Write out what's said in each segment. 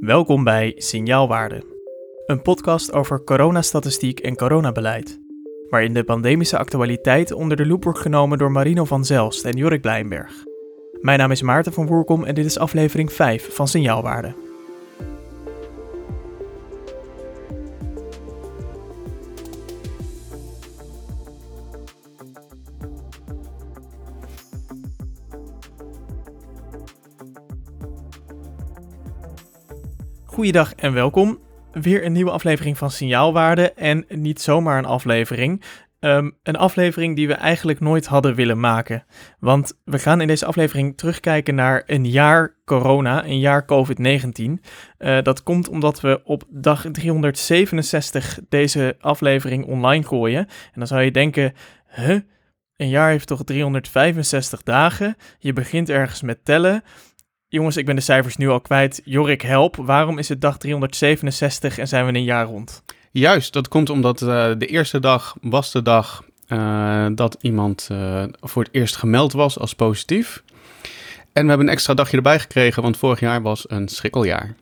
Welkom bij Signaalwaarde, een podcast over coronastatistiek en coronabeleid, waarin de pandemische actualiteit onder de loep wordt genomen door Marino van Zelst en Jorik Blijnberg. Mijn naam is Maarten van Woerkom en dit is aflevering 5 van Signaalwaarde. Goeiedag en welkom. Weer een nieuwe aflevering van Signaalwaarde en niet zomaar een aflevering. Ehm, een aflevering die we eigenlijk nooit hadden willen maken. Want we gaan in deze aflevering terugkijken naar een jaar corona, een jaar COVID-19. Eh, dat komt omdat we op dag 367 deze aflevering online gooien. En dan zou je denken, huh? Een jaar heeft toch 365 dagen? Je begint ergens met tellen. Jongens, ik ben de cijfers nu al kwijt. Jorik, help. Waarom is het dag 367 en zijn we een jaar rond? Juist, dat komt omdat uh, de eerste dag was de dag uh, dat iemand uh, voor het eerst gemeld was als positief. En we hebben een extra dagje erbij gekregen, want vorig jaar was een schrikkeljaar.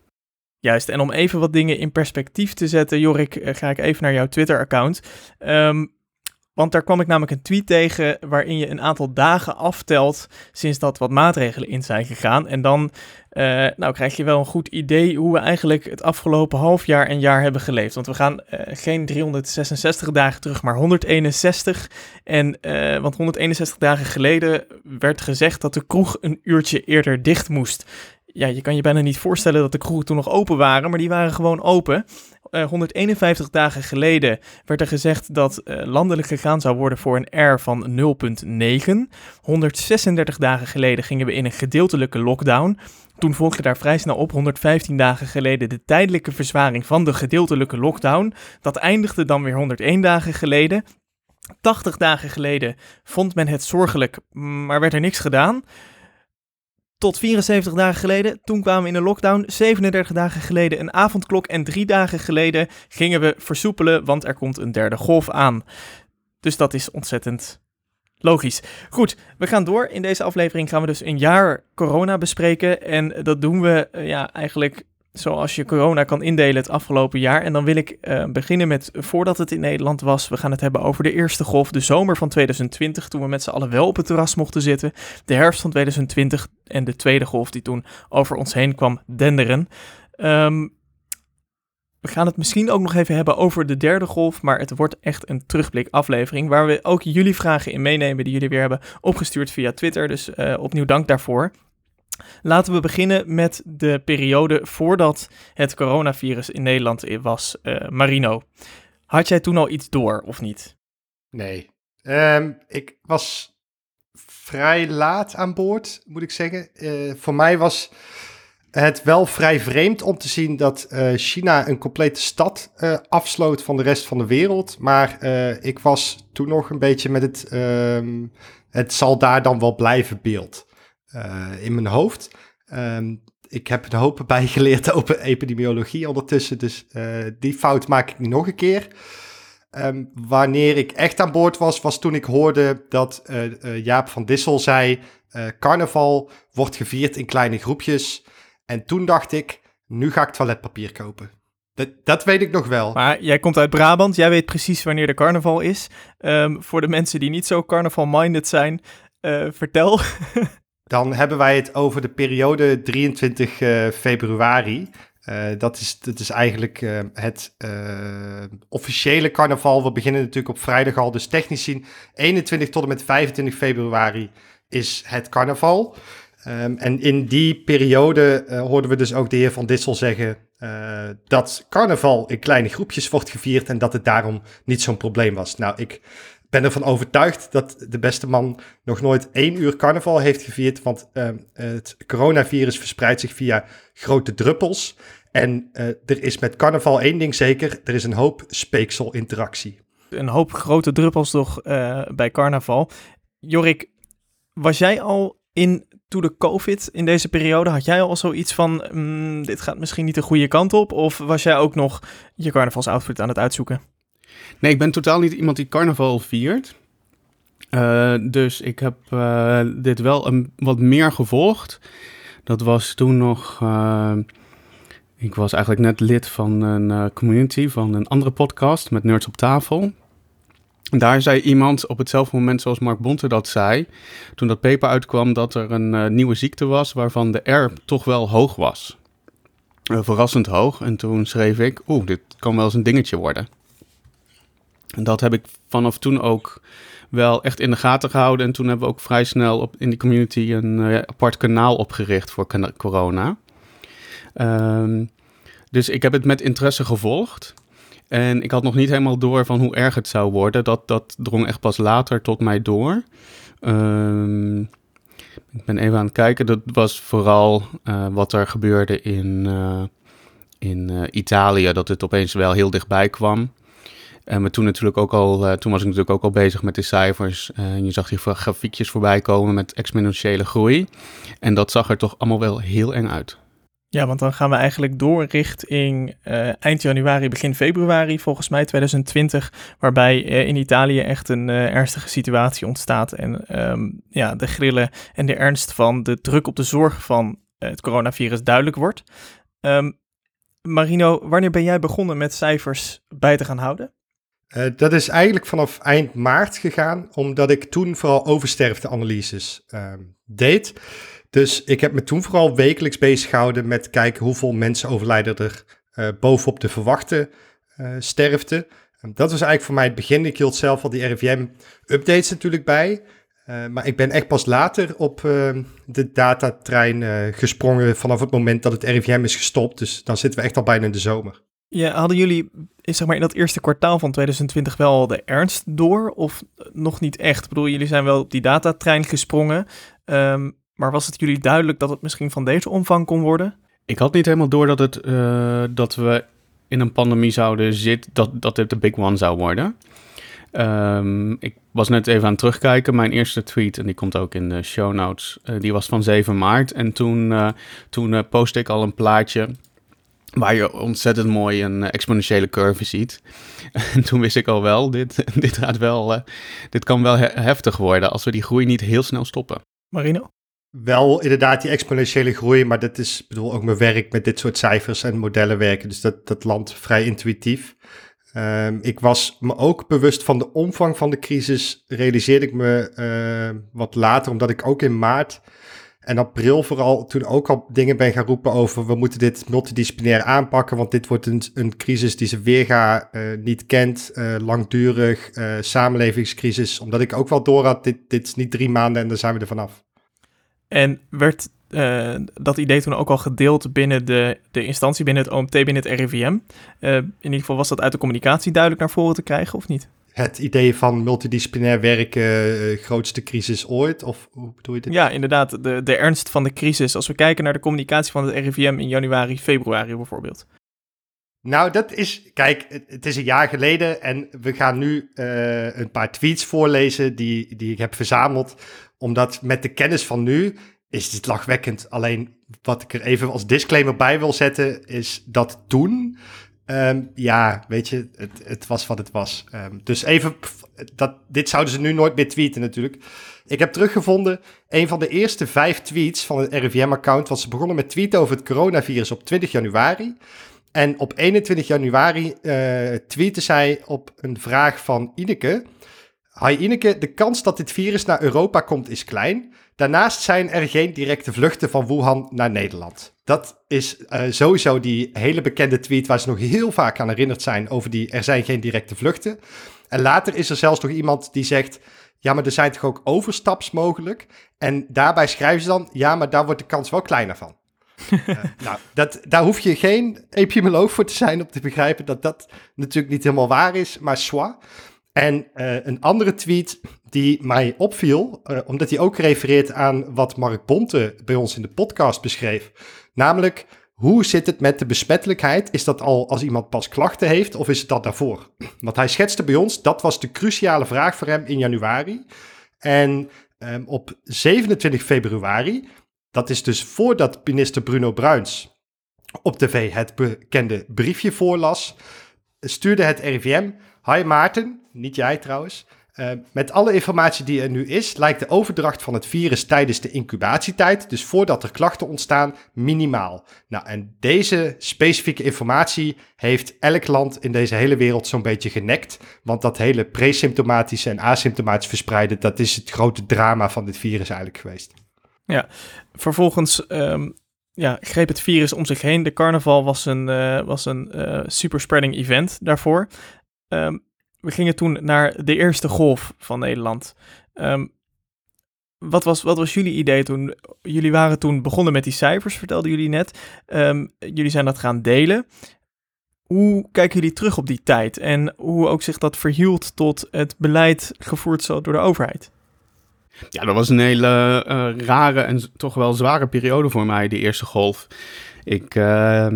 Juist, en om even wat dingen in perspectief te zetten, Jorik, ga ik even naar jouw Twitter-account. Um, want daar kwam ik namelijk een tweet tegen waarin je een aantal dagen aftelt sinds dat wat maatregelen in zijn gegaan. En dan uh, nou, krijg je wel een goed idee hoe we eigenlijk het afgelopen half jaar en jaar hebben geleefd. Want we gaan uh, geen 366 dagen terug, maar 161. En, uh, want 161 dagen geleden werd gezegd dat de kroeg een uurtje eerder dicht moest. Ja, je kan je bijna niet voorstellen dat de kroegen toen nog open waren, maar die waren gewoon open. Uh, 151 dagen geleden werd er gezegd dat uh, landelijk gegaan zou worden voor een R van 0,9. 136 dagen geleden gingen we in een gedeeltelijke lockdown. Toen volgde daar vrij snel op 115 dagen geleden de tijdelijke verzwaring van de gedeeltelijke lockdown. Dat eindigde dan weer 101 dagen geleden. 80 dagen geleden vond men het zorgelijk, maar werd er niks gedaan. Tot 74 dagen geleden, toen kwamen we in een lockdown. 37 dagen geleden een avondklok en drie dagen geleden gingen we versoepelen, want er komt een derde golf aan. Dus dat is ontzettend logisch. Goed, we gaan door. In deze aflevering gaan we dus een jaar corona bespreken. En dat doen we ja, eigenlijk zoals je corona kan indelen het afgelopen jaar. En dan wil ik uh, beginnen met, voordat het in Nederland was, we gaan het hebben over de eerste golf, de zomer van 2020, toen we met z'n allen wel op het terras mochten zitten. De herfst van 2020 en de tweede golf die toen over ons heen kwam denderen. Um, we gaan het misschien ook nog even hebben over de derde golf, maar het wordt echt een terugblik aflevering waar we ook jullie vragen in meenemen die jullie weer hebben opgestuurd via Twitter. Dus uh, opnieuw dank daarvoor. Laten we beginnen met de periode voordat het coronavirus in Nederland was. Uh, Marino, had jij toen al iets door of niet? Nee. Um, ik was vrij laat aan boord, moet ik zeggen. Uh, voor mij was het wel vrij vreemd om te zien dat uh, China een complete stad afsloot van de rest van de wereld. Maar ik was toen nog een beetje met het, um, het zal daar dan wel blijven beeld uh, in mijn hoofd. Um, ik heb een hoop bijgeleerd over epidemiologie ondertussen, dus uh, die fout maak ik niet nog een keer. Um, wanneer ik echt aan boord was, was toen ik hoorde dat uh, Jaap van Dissel zei: carnaval wordt gevierd in kleine groepjes. En toen dacht ik: nu ga ik toiletpapier kopen. Dat, dat, weet ik nog wel. Maar jij komt uit Brabant, jij weet precies wanneer de carnaval is. Um, voor de mensen die niet zo carnaval-minded zijn, vertel. Dan hebben wij het over de periode 23 uh, februari. Uh, dat, is, dat is eigenlijk uh, het officiële carnaval. We beginnen natuurlijk op vrijdag al. Dus technisch zien 21 tot en met 25 februari is het carnaval. Um, en in die periode hoorden we dus ook de heer Van Dissel zeggen dat carnaval in kleine groepjes wordt gevierd en dat het daarom niet zo'n probleem was. Nou, ik ben ervan overtuigd dat de beste man nog nooit één uur carnaval heeft gevierd. Want uh, het coronavirus verspreidt zich via grote druppels. En uh, er is met carnaval één ding zeker: er is een hoop speekselinteractie. Een hoop grote druppels toch uh, bij carnaval. Jorik, was jij al in to de COVID in deze periode? Had jij al zoiets van: mm, dit gaat misschien niet de goede kant op? Of was jij ook nog je carnavalsoutfit aan het uitzoeken? Nee, ik ben totaal niet iemand die carnaval viert. Uh, dus ik heb uh, dit wel een, wat meer gevolgd. Dat was toen nog uh, Ik was eigenlijk net lid van een community van een andere podcast met Nerds op tafel. Daar zei iemand op hetzelfde moment zoals Mark Bonte dat zei, toen dat paper uitkwam, dat er een nieuwe ziekte was waarvan de R toch wel hoog was. Verrassend hoog. En toen schreef ik, oeh, dit kan wel eens een dingetje worden. En dat heb ik vanaf toen ook wel echt in de gaten gehouden. En toen hebben we ook vrij snel op, in die community een uh, apart kanaal opgericht voor corona. Um, dus ik heb het met interesse gevolgd. En ik had nog niet helemaal door van hoe erg het zou worden. Dat, dat drong echt pas later tot mij door. Um, ik ben even aan het kijken. Dat was vooral uh, wat er gebeurde in, uh, in Italië. Dat het opeens wel heel dichtbij kwam. En we toen natuurlijk ook al, toen was ik natuurlijk ook al bezig met de cijfers. En je zag hier grafiekjes voorbij komen met exponentiële groei. En dat zag er toch allemaal wel heel eng uit. Ja, want dan gaan we eigenlijk door richting uh, eind januari, begin februari, volgens mij 2020, waarbij in Italië echt een ernstige situatie ontstaat. En um, ja, de grillen en de ernst van de druk op de zorg van het coronavirus duidelijk wordt. Um, Marino, wanneer ben jij begonnen met cijfers bij te gaan houden? Dat is eigenlijk vanaf eind maart gegaan, omdat ik toen vooral oversterfteanalyses ehm, deed. Dus ik heb me toen vooral wekelijks bezig gehouden met kijken hoeveel mensen overlijden er uh, bovenop de verwachte uh, sterfte. dat was eigenlijk voor mij het begin. Ik hield zelf al die RIVM-updates natuurlijk bij. Uh, maar ik ben echt pas later op de datatrein gesprongen vanaf het moment dat het RIVM is gestopt. Dus dan zitten we echt al bijna in de zomer. Ja, hadden jullie zeg maar, in dat eerste kwartaal van 2020 wel de ernst door of nog niet echt? Ik bedoel, jullie zijn wel op die datatrein gesprongen. Um, maar was het jullie duidelijk dat het misschien van deze omvang kon worden? Ik had niet helemaal door dat, het, uh, dat we in een pandemie zouden zitten, dat, dat dit de big one zou worden. Um, ik was net even aan het terugkijken. Mijn eerste tweet, en die komt ook in de show notes, uh, die was van 7 maart. En toen, uh, toen postte ik al een plaatje waar je ontzettend mooi een exponentiële curve ziet. En toen wist ik al wel, dit, dit, gaat wel, dit kan wel heftig worden als we die groei niet heel snel stoppen. Marino? wel inderdaad die exponentiële groei, maar dat is bedoel ook mijn werk met dit soort cijfers en modellen werken. Dus dat, dat landt vrij intuïtief. Um, ik was me ook bewust van de omvang van de crisis, realiseerde ik me uh, wat later, omdat ik ook in maart en april vooral toen ook al dingen ben gaan roepen over we moeten dit multidisciplinair aanpakken, want dit wordt een, een crisis die ze weerga uh, niet kent, uh, langdurig, samenlevingscrisis, omdat ik ook wel door had, dit, dit is niet drie maanden en dan zijn we er vanaf. En werd dat idee toen ook al gedeeld binnen de, de instantie, binnen het OMT, binnen het RIVM? In ieder geval was dat uit de communicatie duidelijk naar voren te krijgen, of niet? Het idee van multidisciplinair werken, uh, grootste crisis ooit? Of hoe bedoel je dit? Ja, inderdaad, de, de ernst van de crisis. Als we kijken naar de communicatie van het RIVM in januari, februari bijvoorbeeld. Nou, dat is, kijk, het, het, is een jaar geleden en we gaan nu uh, een paar tweets voorlezen die, die ik heb verzameld omdat met de kennis van nu is dit lachwekkend. Alleen wat ik er even als disclaimer bij wil zetten, is dat toen. Um, ja, weet je, het, het, was wat het was. Um, dus even, dat, dit zouden ze nu nooit meer tweeten natuurlijk. Ik heb teruggevonden, een van de eerste vijf tweets van het RIVM-account was begonnen met tweeten over het coronavirus op 20 januari. En op 21 januari uh, tweette zij op een vraag van Ineke. Hi Ineke, de kans dat dit virus naar Europa komt is klein. Daarnaast zijn er geen directe vluchten van Wuhan naar Nederland. Dat is uh, sowieso die hele bekende tweet waar ze nog heel vaak aan herinnerd zijn over die er zijn geen directe vluchten. En later is er zelfs nog iemand die zegt, ja maar er zijn toch ook overstaps mogelijk? En daarbij schrijven ze dan, ja maar daar wordt de kans wel kleiner van. uh, nou, dat, daar hoef je geen epidemioloog voor te zijn om te begrijpen dat dat natuurlijk niet helemaal waar is, maar soit. En uh, een andere tweet die mij opviel, uh, omdat hij ook refereert aan wat Mark Bonte bij ons in de podcast beschreef. Namelijk, hoe zit het met de besmettelijkheid? Is dat al als iemand pas klachten heeft of is het dat daarvoor? Want hij schetste bij ons, dat was de cruciale vraag voor hem in januari. En um, op 27 februari, dat is dus voordat minister Bruno Bruins op tv het bekende briefje voorlas, stuurde het RIVM Hi Maarten, niet jij trouwens. Uh, met alle informatie die er nu is, lijkt de overdracht van het virus tijdens de incubatietijd, dus voordat er klachten ontstaan, minimaal. Nou, en deze specifieke informatie heeft elk land in deze hele wereld zo'n beetje genekt. Want dat hele presymptomatische en asymptomatisch verspreiden, dat is het grote drama van dit virus eigenlijk geweest. Ja, vervolgens um, ja, greep het virus om zich heen. De carnaval was een, uh, was een uh, superspreading event daarvoor. Um, we gingen toen naar de eerste golf van Nederland. Um, wat, was, wat was jullie idee toen? Jullie waren toen begonnen met die cijfers, vertelden jullie net. Um, jullie zijn dat gaan delen. Hoe kijken jullie terug op die tijd en hoe ook zich dat verhield tot het beleid gevoerd door de overheid? Ja, dat was een hele uh, rare en toch wel zware periode voor mij, die eerste golf. Ik, uh,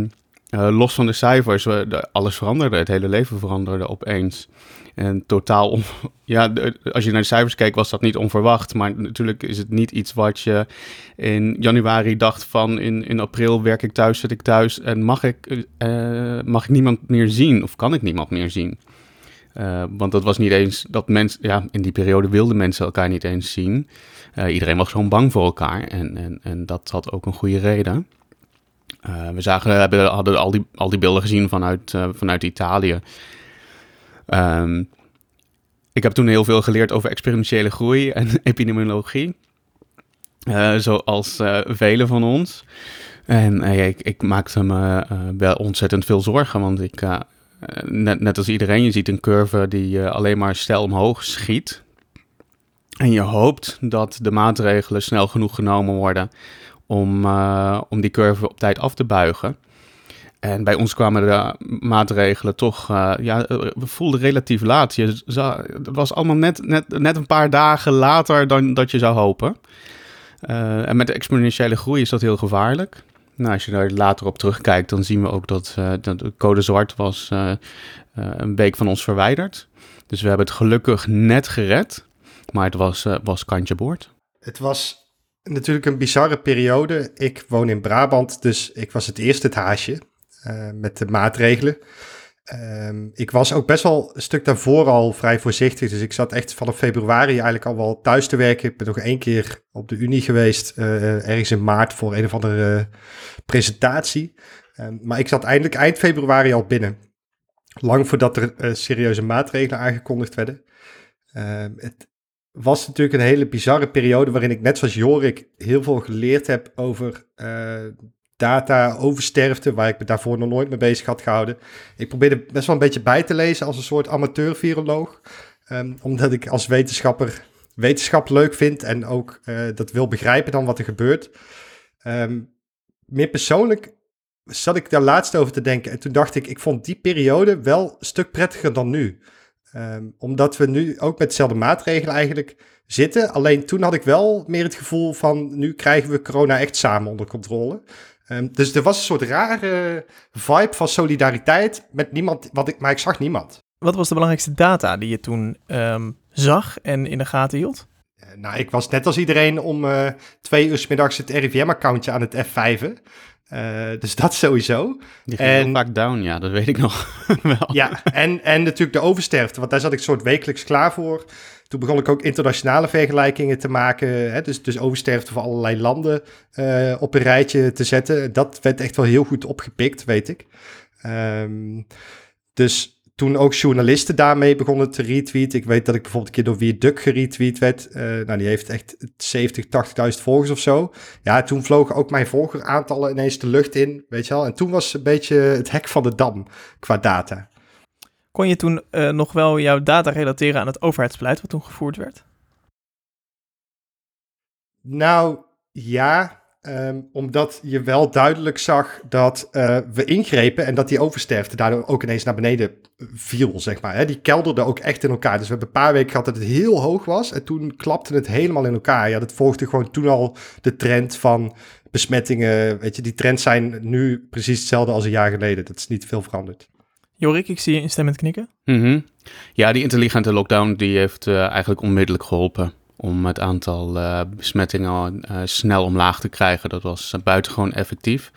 uh, los van de cijfers, alles veranderde, het hele leven veranderde opeens. En totaal, on, ja, als je naar de cijfers keek, was dat niet onverwacht. Maar natuurlijk is het niet iets wat je in januari dacht van in, in april werk ik thuis, zit ik thuis en mag ik, uh, mag ik niemand meer zien of kan ik niemand meer zien. Want dat was niet eens dat mensen, ja, in die periode wilden mensen elkaar niet eens zien. Iedereen was gewoon bang voor elkaar en, en, en dat had ook een goede reden. Uh, we zagen, hebben, hadden al die, al die beelden gezien vanuit, vanuit Italië. Um, ik heb toen heel veel geleerd over experientiële groei en epidemiologie. Uh, zoals velen van ons. En ik, ik, maakte me wel ontzettend veel zorgen, want ik, net, net, als iedereen, je ziet een curve die alleen maar stijl omhoog schiet. En je hoopt dat de maatregelen snel genoeg genomen worden om, om die curve op tijd af te buigen. En bij ons kwamen de maatregelen toch, uh, ja, eh, we voelden relatief laat. Je het was allemaal net, net, net een paar dagen later dan dat je zou hopen. En met de exponentiële groei is dat heel gevaarlijk. Nou, als je daar later op terugkijkt, dan zien we ook dat, dat de code zwart was een week van ons verwijderd. Dus we hebben het gelukkig net gered, maar het was, was kantje boord. Het was natuurlijk een bizarre periode. Ik woon in Brabant, dus ik was het eerste het haasje. Eh, met de maatregelen. Um, ik was ook best wel een stuk daarvoor al vrij voorzichtig. Dus ik zat echt vanaf februari eigenlijk al wel thuis te werken. Ik ben nog één keer op de Unie geweest, uh, ergens in maart voor een of andere uh, presentatie. Um, maar ik zat eindelijk eind februari al binnen. Lang voordat er serieuze maatregelen aangekondigd werden. Um, het was natuurlijk een hele bizarre periode waarin ik net zoals Jorik heel veel geleerd heb over data oversterfte, waar ik me daarvoor nog nooit mee bezig had gehouden. Ik probeerde best wel een beetje bij te lezen als een soort amateur-viroloog. Um, omdat ik als wetenschapper wetenschap leuk vind en ook uh, dat wil begrijpen dan wat er gebeurt. Um, meer persoonlijk zat ik daar laatst over te denken. En toen dacht ik, ik vond die periode wel een stuk prettiger dan nu. Um, omdat we nu ook met dezelfde maatregelen eigenlijk zitten. Alleen toen had ik wel meer het gevoel van, nu krijgen we corona echt samen onder controle. Um, dus er was een soort rare vibe van solidariteit met niemand, wat ik, maar ik zag niemand. Wat was de belangrijkste data die je toen um, zag en in de gaten hield? Uh, nou, ik was net als iedereen om uh, twee uur s middags het RIVM-accountje aan het F5'en. Uh, dus dat sowieso. Die ging en, heel vaak down, ja, dat weet ik nog wel. Ja, en, en natuurlijk de oversterfte, want daar zat ik soort wekelijks klaar voor. Toen begon ik ook internationale vergelijkingen te maken. Hè, dus, dus oversterfte van allerlei landen uh, op een rijtje te zetten. Dat werd echt wel heel goed opgepikt, weet ik. Um, dus toen ook journalisten daarmee begonnen te retweeten. Ik weet dat ik bijvoorbeeld een keer door Wie Duck geretweet werd. Uh, nou, die heeft echt 70, 80.000 volgers of zo. Ja, toen vlogen ook mijn volgeraantallen ineens de lucht in, weet je wel. En toen was een beetje het hek van de dam qua data. Kon je toen uh, nog wel jouw data relateren aan het overheidsbeleid wat toen gevoerd werd? Nou ja, um, omdat je wel duidelijk zag dat uh, we ingrepen en dat die oversterfte daardoor ook ineens naar beneden viel, zeg maar. Hè. Die kelderde ook echt in elkaar. Dus we hebben een paar weken gehad dat het heel hoog was en toen klapte het helemaal in elkaar. Ja, dat volgde gewoon toen al de trend van besmettingen. Weet je, die trends zijn nu precies hetzelfde als een jaar geleden. Dat is niet veel veranderd. Jorik, ik zie je instemmend knikken. Mm -hmm. Ja, die intelligente lockdown die heeft uh, eigenlijk onmiddellijk geholpen om het aantal uh, besmettingen uh, snel omlaag te krijgen. Dat was buitengewoon effectief.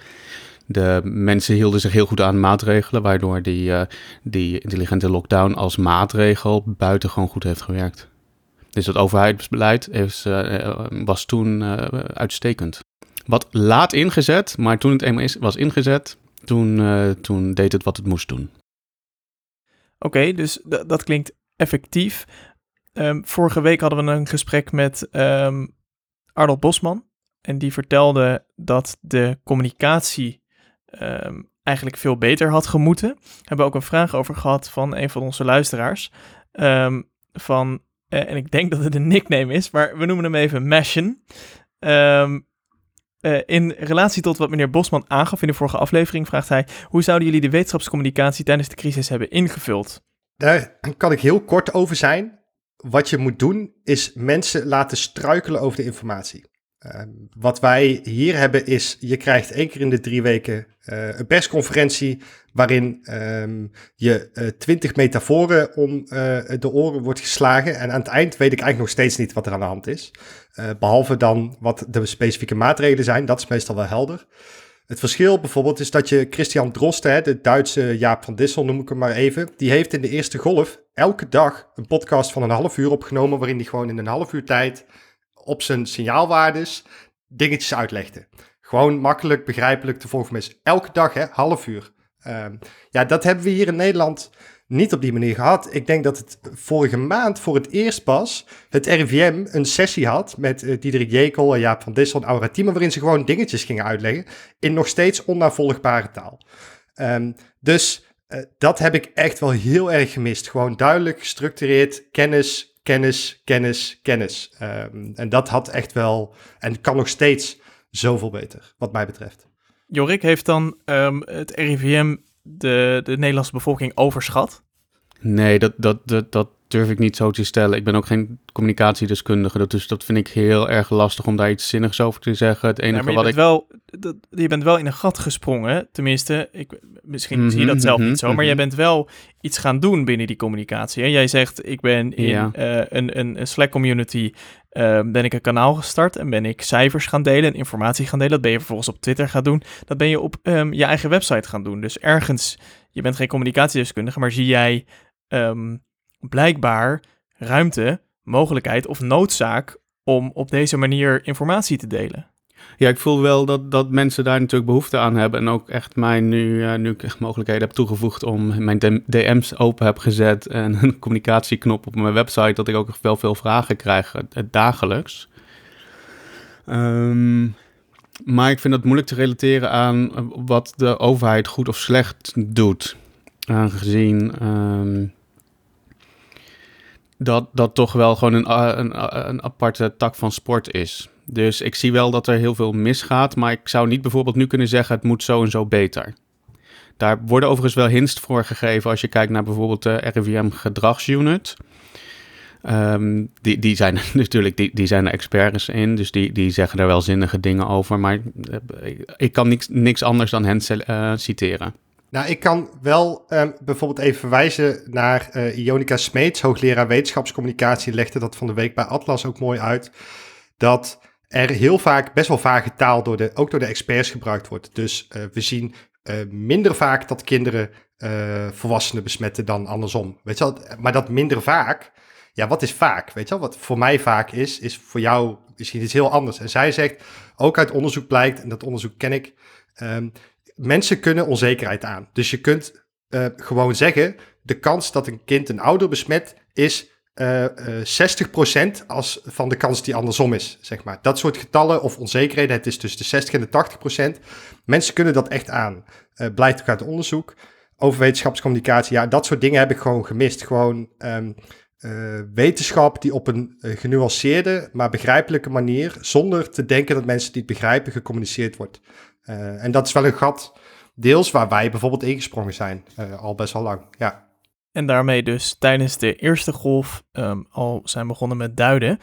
De mensen hielden zich heel goed aan maatregelen, waardoor die, die intelligente lockdown als maatregel buitengewoon goed heeft gewerkt. Dus het overheidsbeleid is, was toen uitstekend. Wat laat ingezet, maar toen het eenmaal is, was ingezet, toen, toen deed het wat het moest doen. Oké, dus dat klinkt effectief. Um, vorige week hadden we een gesprek met um, Arnold Bosman. En die vertelde dat de communicatie um, eigenlijk veel beter had gemoeten. We hebben ook een vraag over gehad van een van onze luisteraars. van, uh, en ik denk dat het een nickname is, maar we noemen hem even Mashen. Uh, in relatie tot wat meneer Bosman aangaf in de vorige aflevering, vraagt hij: hoe zouden jullie de wetenschapscommunicatie tijdens de crisis hebben ingevuld? Daar kan ik heel kort over zijn. Wat je moet doen, is mensen laten struikelen over de informatie. Uh, wat wij hier hebben is, je krijgt één keer in de drie weken uh, een persconferentie waarin um, je uh, twintig metaforen om de oren wordt geslagen. En aan het eind weet ik eigenlijk nog steeds niet wat er aan de hand is. behalve dan wat de specifieke maatregelen zijn, dat is meestal wel helder. Het verschil bijvoorbeeld is dat je Christian Drost, hè, de Duitse Jaap van Dissel noem ik hem maar even, die heeft in de eerste golf elke dag een podcast van een half uur opgenomen waarin hij gewoon in een half uur tijd op zijn signaalwaardes dingetjes uitlegde. Gewoon makkelijk, begrijpelijk te volgen mensen. Elke dag, hè, half uur. Um, ja, dat hebben we hier in Nederland niet op die manier gehad. Ik denk dat het vorige maand voor het eerst pas het RIVM een sessie had met uh, Diederik Jekel en Jaap van Dissel en Aura waarin ze gewoon dingetjes gingen uitleggen in nog steeds onnavolgbare taal. Um, dus uh, dat heb ik echt wel heel erg gemist. Gewoon duidelijk, gestructureerd, kennis, kennis, kennis, kennis. Um, en dat had echt wel, en kan nog steeds zoveel beter, wat mij betreft. Jorik, heeft dan um, het RIVM de, de Nederlandse bevolking overschat? Nee, dat, dat, dat, dat durf ik niet zo te stellen. Ik ben ook geen communicatiedeskundige, dus dat vind ik heel erg lastig om daar iets zinnigs over te zeggen. Het enige ja, wat ik... Wel, dat, je bent wel in een gat gesprongen, tenminste, ik, misschien mm -hmm, zie je dat zelf mm -hmm, niet zo, maar mm -hmm. jij bent wel iets gaan doen binnen die communicatie. Hè? Jij zegt, ik ben in ja. uh, een, een, een Slack-community, uh, ben ik een kanaal gestart en ben ik cijfers gaan delen en informatie gaan delen. Dat ben je vervolgens op Twitter gaan doen. Dat ben je op um, je eigen website gaan doen. Dus ergens, je bent geen communicatiedeskundige, maar zie jij um, blijkbaar ruimte, mogelijkheid of noodzaak om op deze manier informatie te delen. Ja, ik voel wel dat, dat mensen daar natuurlijk behoefte aan hebben. En ook echt mij nu, uh, nu ik echt mogelijkheden heb toegevoegd om mijn DM's open heb gezet en een communicatieknop op mijn website, dat ik ook wel veel vragen krijg uh, dagelijks. Um, maar ik vind het moeilijk te relateren aan wat de overheid goed of slecht doet. Aangezien um, dat dat toch wel gewoon een, een, een aparte tak van sport is. Dus ik zie wel dat er heel veel misgaat, maar ik zou niet bijvoorbeeld nu kunnen zeggen het moet zo en zo beter. Daar worden overigens wel hints voor gegeven als je kijkt naar bijvoorbeeld de RIVM gedragsunit. Um, die, die zijn natuurlijk die, die zijn er experts in, dus die, die zeggen daar wel zinnige dingen over. Maar ik kan niks, niks anders dan hen uh, citeren. Nou, ik kan wel um, bijvoorbeeld even verwijzen naar uh, Ionica Smeets, hoogleraar wetenschapscommunicatie, legde dat van de week bij Atlas ook mooi uit. Dat er heel vaak best wel vage taal door de, ook door de experts gebruikt wordt. Dus uh, we zien uh, minder vaak dat kinderen volwassenen besmetten dan andersom. Weet je wel? Maar dat minder vaak, ja, wat is vaak? Weet je wel? Wat voor mij vaak is, is voor jou misschien iets heel anders. En zij zegt, ook uit onderzoek blijkt, en dat onderzoek ken ik, um, mensen kunnen onzekerheid aan. Dus je kunt uh, gewoon zeggen, de kans dat een kind een ouder besmet is uh, uh, 60% als van de kans die andersom is, zeg maar. Dat soort getallen of onzekerheden, het is tussen de 60 en de 80%. Mensen kunnen dat echt aan. Blijkt ook uit onderzoek over wetenschapscommunicatie. Ja, dat soort dingen heb ik gewoon gemist. Gewoon uh, wetenschap die op een genuanceerde, maar begrijpelijke manier, zonder te denken dat mensen het niet begrijpen, gecommuniceerd wordt. Uh, en dat is wel een gat, deels waar wij bijvoorbeeld ingesprongen zijn, al best wel lang. Ja. En daarmee dus tijdens de eerste golf um, al zijn begonnen met duiden.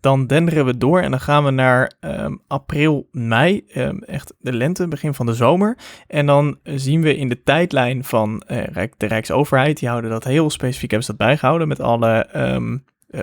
Dan denderen we door en dan gaan we naar um, april, mei, um, echt de lente, begin van de zomer. En dan zien we in de tijdlijn van uh, de Rijksoverheid, die houden dat heel specifiek, hebben ze dat bijgehouden met alle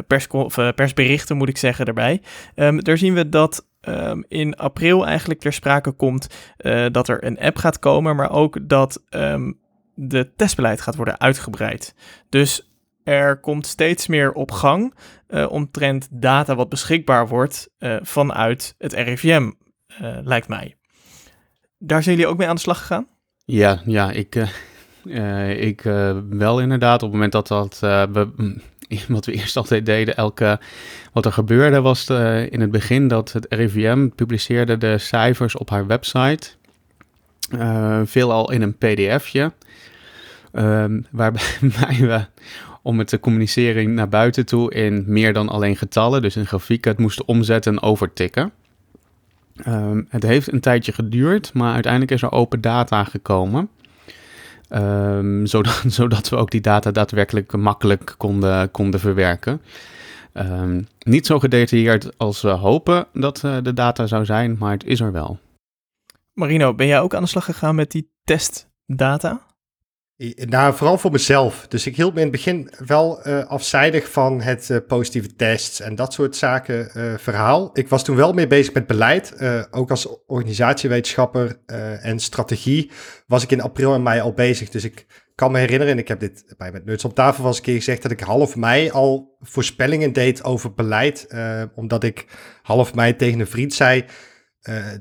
pers persberichten, moet ik zeggen, erbij. daar zien we dat Um, in april eigenlijk ter sprake komt uh, dat er een app gaat komen, maar ook dat um, de testbeleid gaat worden uitgebreid. Dus er komt steeds meer op gang uh, omtrent data wat beschikbaar wordt uh, vanuit het RIVM, lijkt mij. Daar zijn jullie ook mee aan de slag gegaan? Ja, ja ik, ik wel inderdaad. Op het moment dat dat we, wat we eerst altijd deden, elke, wat er gebeurde was in het begin dat het RIVM publiceerde de cijfers op haar website. veelal in een pdfje. Um, waarbij we om het te communiceren naar buiten toe in meer dan alleen getallen, dus in grafieken, het moesten omzetten en overtikken. Um, het heeft een tijdje geduurd, maar uiteindelijk is er open data gekomen. Um, zodat, zodat we ook die data daadwerkelijk makkelijk konden, konden verwerken. Um, niet zo gedetailleerd als we hopen dat uh, de data zou zijn, maar het is er wel. Marino, ben jij ook aan de slag gegaan met die testdata? Nou, vooral voor mezelf. Dus ik hield me in het begin wel uh, afzijdig van het uh, positieve tests en dat soort zaken uh, verhaal. Ik was toen wel mee bezig met beleid. ook als organisatiewetenschapper en strategie was ik in april en mei al bezig. Dus ik kan me herinneren, en ik heb dit bij met Nuts op tafel was een keer gezegd, dat ik half mei al voorspellingen deed over beleid. omdat ik half mei tegen een vriend zei,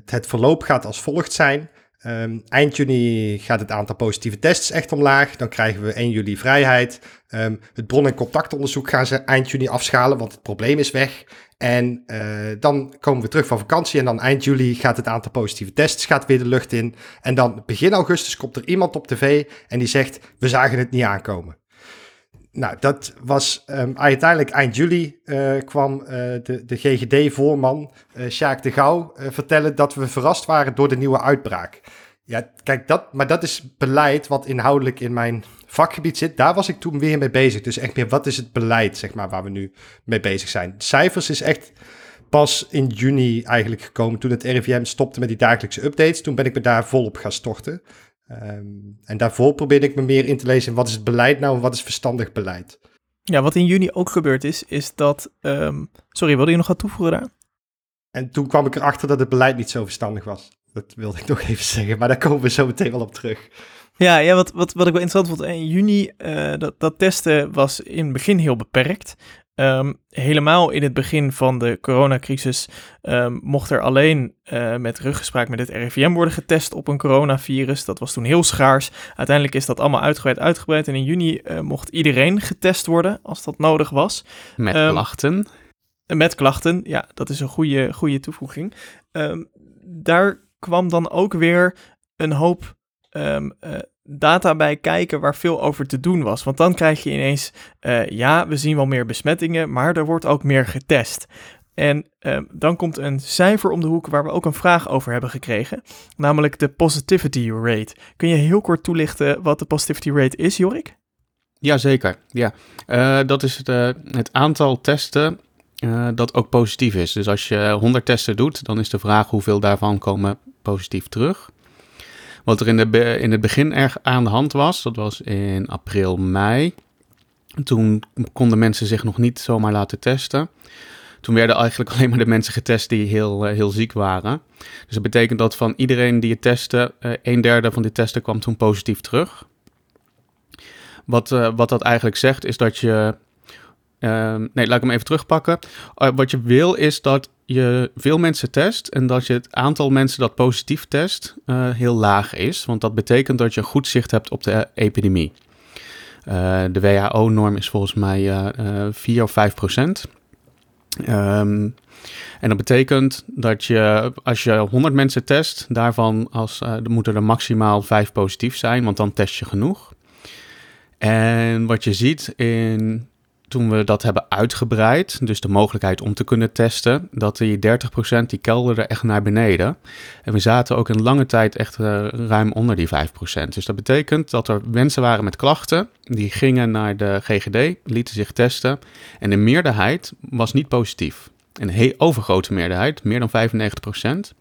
het verloop gaat als volgt zijn. Um, eind juni gaat het aantal positieve tests echt omlaag. Dan krijgen we 1 juli vrijheid. Um, het bron- en contactonderzoek gaan ze eind juni afschalen, want het probleem is weg. En uh, dan komen we terug van vakantie en dan eind juli gaat het aantal positieve tests gaat weer de lucht in. En dan begin augustus komt er iemand op tv en die zegt, we zagen het niet aankomen. Nou, dat was um, uiteindelijk eind juli uh, kwam uh, de, de GGD-voorman uh, Sjaak de Gouw vertellen dat we verrast waren door de nieuwe uitbraak. Ja, kijk, dat, maar dat is beleid wat inhoudelijk in mijn vakgebied zit. Daar was ik toen weer mee bezig. Dus echt meer, wat is het beleid, zeg maar, waar we nu mee bezig zijn. cijfers is echt pas in juni eigenlijk gekomen, toen het RIVM stopte met die dagelijkse updates. Toen ben ik me daar volop gaan storten. Um, en daarvoor probeerde ik me meer in te lezen wat is het beleid nou en wat is verstandig beleid. Ja, wat in juni ook gebeurd is, is dat... Um, sorry, wilde je nog wat toevoegen daar? En toen kwam ik erachter dat het beleid niet zo verstandig was. Dat wilde ik nog even zeggen, maar daar komen we zo meteen wel op terug. Ja, ja wat, wat, wat ik wel interessant vond, in juni, uh, dat, dat testen was in het begin heel beperkt. Um, helemaal in het begin van de coronacrisis um, mocht er alleen uh, met ruggespraak met het RIVM worden getest op een coronavirus. Dat was toen heel schaars. Uiteindelijk is dat allemaal uitgebreid uitgebreid. En in juni uh, mocht iedereen getest worden als dat nodig was. Met um, klachten. Met klachten, ja, dat is een goede, goede toevoeging. daar kwam dan ook weer een hoop um, uh, data bij kijken waar veel over te doen was. Want dan krijg je ineens, uh, ja, we zien wel meer besmettingen, maar er wordt ook meer getest. En uh, dan komt een cijfer om de hoek waar we ook een vraag over hebben gekregen, namelijk de positivity rate. Kun je heel kort toelichten wat de positivity rate is, Jorik? Jazeker, ja. Uh, dat is het, het aantal testen dat ook positief is. Dus als je 100 testen doet, dan is de vraag hoeveel daarvan komen positief terug. Wat er in, de, in het begin erg aan de hand was, dat was in april, mei. Toen konden mensen zich nog niet zomaar laten testen. Toen werden eigenlijk alleen maar de mensen getest die heel, uh, heel ziek waren. Dus dat betekent dat van iedereen die je testte, uh, een derde van die testen kwam toen positief terug. Wat, uh, wat dat eigenlijk zegt, is dat je Ehm, nee, laat ik hem even terugpakken. Wat je wil is dat je veel mensen test en dat je het aantal mensen dat positief test uh, heel laag is. Want dat betekent dat je een goed zicht hebt op de epidemie. Uh, de WHO-norm is volgens mij 4 of 5 procent. Um, en dat betekent dat je, als je 100 mensen test, daarvan als, moeten er maximaal 5 positief zijn, want dan test je genoeg. En wat je ziet in toen we dat hebben uitgebreid, dus de mogelijkheid om te kunnen testen, dat die 30% die kelderde echt naar beneden. En we zaten ook een lange tijd echt uh, ruim onder die 5%. Dus dat betekent dat er mensen waren met klachten, die gingen naar de GGD, lieten zich testen en de meerderheid was niet positief. Een overgrote meerderheid, meer dan 95%. Dus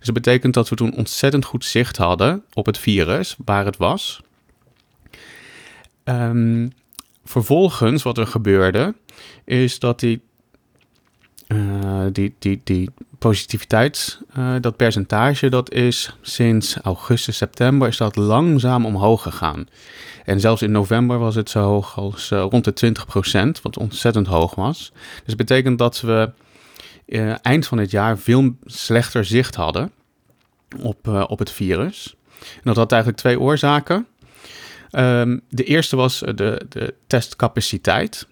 dat betekent dat we toen ontzettend goed zicht hadden op het virus, waar het was. Um, vervolgens, wat er gebeurde, is dat die uh, die, die, die positiviteit, uh, dat percentage, dat is sinds augustus, september, is dat langzaam omhoog gegaan. En zelfs in november was het zo hoog als uh, rond de 20%, wat ontzettend hoog was. Dus dat betekent dat we eind van het jaar veel slechter zicht hadden op, op het virus. En dat had eigenlijk twee oorzaken. Um, de eerste was de, de testcapaciteit.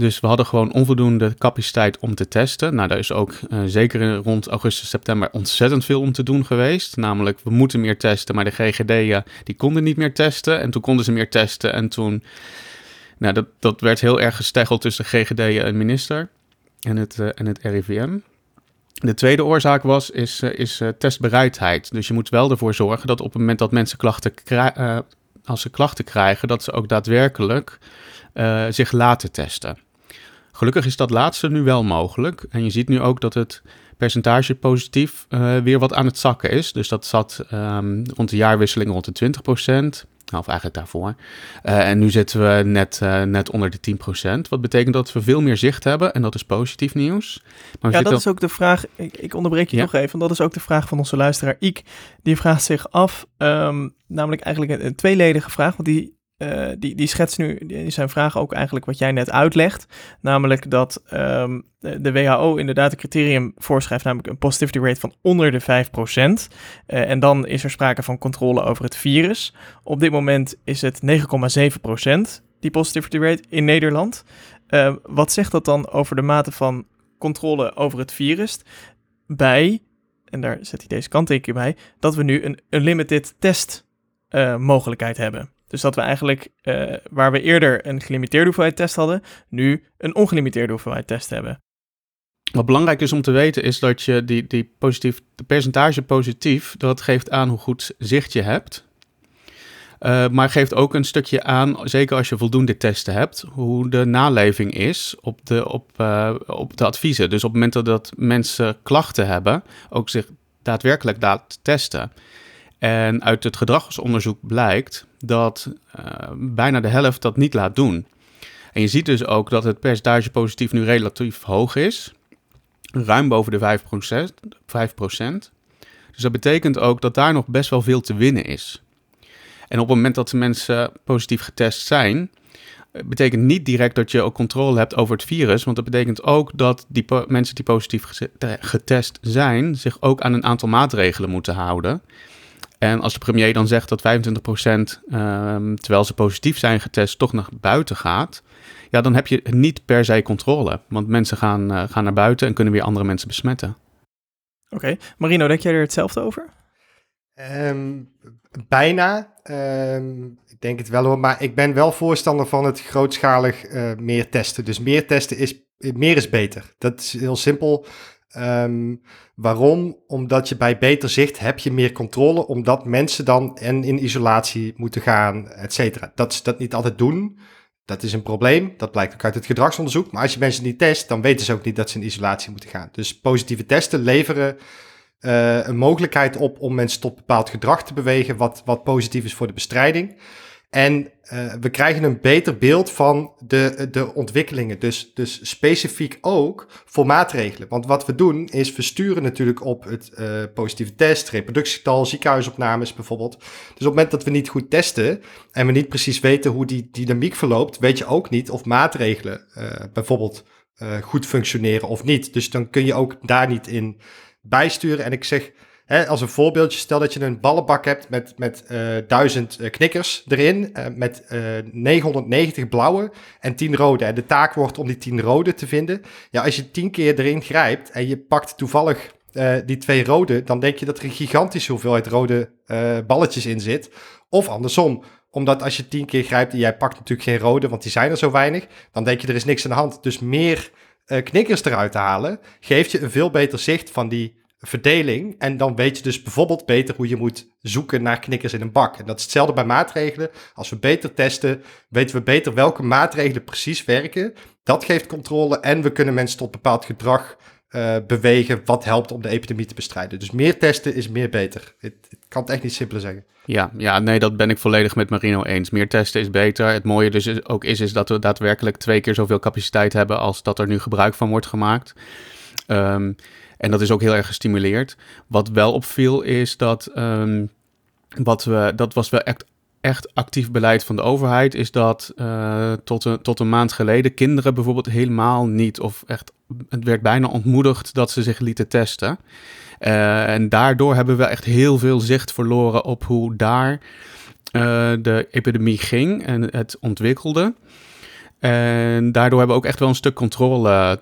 Dus we hadden gewoon onvoldoende capaciteit om te testen. Nou, daar is ook uh, zeker rond augustus, september ontzettend veel om te doen geweest. Namelijk, we moeten meer testen, maar de GGD'en die konden niet meer testen. En toen konden ze meer testen en toen... Nou, dat, dat werd heel erg gesteggeld tussen de GGD'en en minister en het, uh, en het RIVM. De tweede oorzaak was, is, is testbereidheid. Dus je moet wel ervoor zorgen dat op het moment dat mensen klachten als ze klachten krijgen, dat ze ook daadwerkelijk uh, zich laten testen. Gelukkig is dat laatste nu wel mogelijk. En je ziet nu ook dat het percentage positief uh, weer wat aan het zakken is. Dus dat zat um, rond de jaarwisseling rond de 20 procent. Of eigenlijk daarvoor. Uh, en nu zitten we net, uh, net onder de 10%. Wat betekent dat we veel meer zicht hebben. En dat is positief nieuws. Maar ja, dat is ook de vraag. Ik, ik onderbreek je ja. nog even. Dat is ook de vraag van onze luisteraar Ik. Die vraagt zich af. Um, namelijk eigenlijk een, een tweeledige vraag. Want die uh, die, die schetst nu in zijn vraag ook eigenlijk wat jij net uitlegt. Namelijk dat um, de WHO inderdaad een criterium voorschrijft, namelijk een positivity rate van onder de 5%. Uh, en dan is er sprake van controle over het virus. Op dit moment is het 9,7% die positivity rate in Nederland. Uh, wat zegt dat dan over de mate van controle over het virus bij, en daar zet hij deze kanttekening bij, dat we nu een unlimited test mogelijkheid hebben. Dus dat we eigenlijk, uh, waar we eerder een gelimiteerde hoeveelheid test hadden, nu een ongelimiteerde hoeveelheid test hebben. Wat belangrijk is om te weten is dat je die, die positief, de percentage positief, dat geeft aan hoe goed zicht je hebt. Uh, maar geeft ook een stukje aan, zeker als je voldoende testen hebt, hoe de naleving is op de, op, uh, op de adviezen. Dus op het moment dat mensen klachten hebben, ook zich daadwerkelijk laat testen. En uit het gedragsonderzoek blijkt dat uh, bijna de helft dat niet laat doen. En je ziet dus ook dat het percentage positief nu relatief hoog is. Ruim boven de 5%. 5%. Dus dat betekent ook dat daar nog best wel veel te winnen is. En op het moment dat de mensen positief getest zijn, eh, betekent niet direct dat je ook controle hebt over het virus. Want dat betekent ook dat die mensen die positief getest zijn, zich ook aan een aantal maatregelen moeten houden. En als de premier dan zegt dat 25%, um, terwijl ze positief zijn getest, toch naar buiten gaat, ja, dan heb je niet per se controle. Want mensen gaan, uh, gaan naar buiten en kunnen weer andere mensen besmetten. Oké, okay. Marino, denk jij er hetzelfde over? Um, bijna. Um, ik denk het wel hoor, maar ik ben wel voorstander van het grootschalig uh, meer testen. Dus meer testen is, meer is beter. Dat is heel simpel. Um, waarom? Omdat je bij beter zicht heb je meer controle, omdat mensen dan en in isolatie moeten gaan, et cetera. Dat ze dat niet altijd doen, dat is een probleem. Dat blijkt ook uit het gedragsonderzoek. Maar als je mensen niet test, dan weten ze ook niet dat ze in isolatie moeten gaan. Dus positieve testen leveren uh, een mogelijkheid op om mensen tot bepaald gedrag te bewegen, wat, wat positief is voor de bestrijding. En uh, we krijgen een beter beeld van de, de ontwikkelingen. Dus, dus specifiek ook voor maatregelen. Want wat we doen is, we sturen natuurlijk op het uh, positieve test, reproductiegetal, ziekenhuisopnames bijvoorbeeld. Dus op het moment dat we niet goed testen en we niet precies weten hoe die dynamiek verloopt, weet je ook niet of maatregelen uh, bijvoorbeeld goed functioneren of niet. Dus dan kun je ook daar niet in bijsturen. En ik zeg Als een voorbeeldje, stel dat je een ballenbak hebt met, met uh, duizend uh, knikkers erin, uh, met 990 blauwe en 10 rode. En de taak wordt om die 10 rode te vinden. Ja, als je 10 keer erin grijpt en je pakt toevallig die twee rode, dan denk je dat er een gigantische hoeveelheid rode balletjes in zit. Of andersom, omdat als je 10 keer grijpt en jij pakt natuurlijk geen rode, want die zijn er zo weinig, dan denk je er is niks aan de hand. Dus meer knikkers eruit te halen, geeft je een veel beter zicht van die verdeling. En dan weet je dus bijvoorbeeld beter hoe je moet zoeken naar knikkers in een bak. En dat is hetzelfde bij maatregelen. Als we beter testen, weten we beter welke maatregelen precies werken. Dat geeft controle en we kunnen mensen tot bepaald gedrag eh, bewegen wat helpt om de epidemie te bestrijden. Dus meer testen is meer beter. Ik kan het echt niet simpeler zeggen. Ja, ja, nee, dat ben ik volledig met Marino eens. Meer testen is beter. Het mooie dus ook is, is dat we daadwerkelijk twee keer zoveel capaciteit hebben als dat er nu gebruik van wordt gemaakt. Ehm, en dat is ook heel erg gestimuleerd. Wat wel opviel is dat, ehm, wat we, dat was wel echt, echt actief beleid van de overheid, is dat uh, tot, een, tot een maand geleden kinderen bijvoorbeeld helemaal niet, of echt, het werd bijna ontmoedigd dat ze zich lieten testen. Uh, en daardoor hebben we echt heel veel zicht verloren op hoe daar uh, de epidemie ging en het ontwikkelde. En daardoor hebben we ook echt wel een stuk controle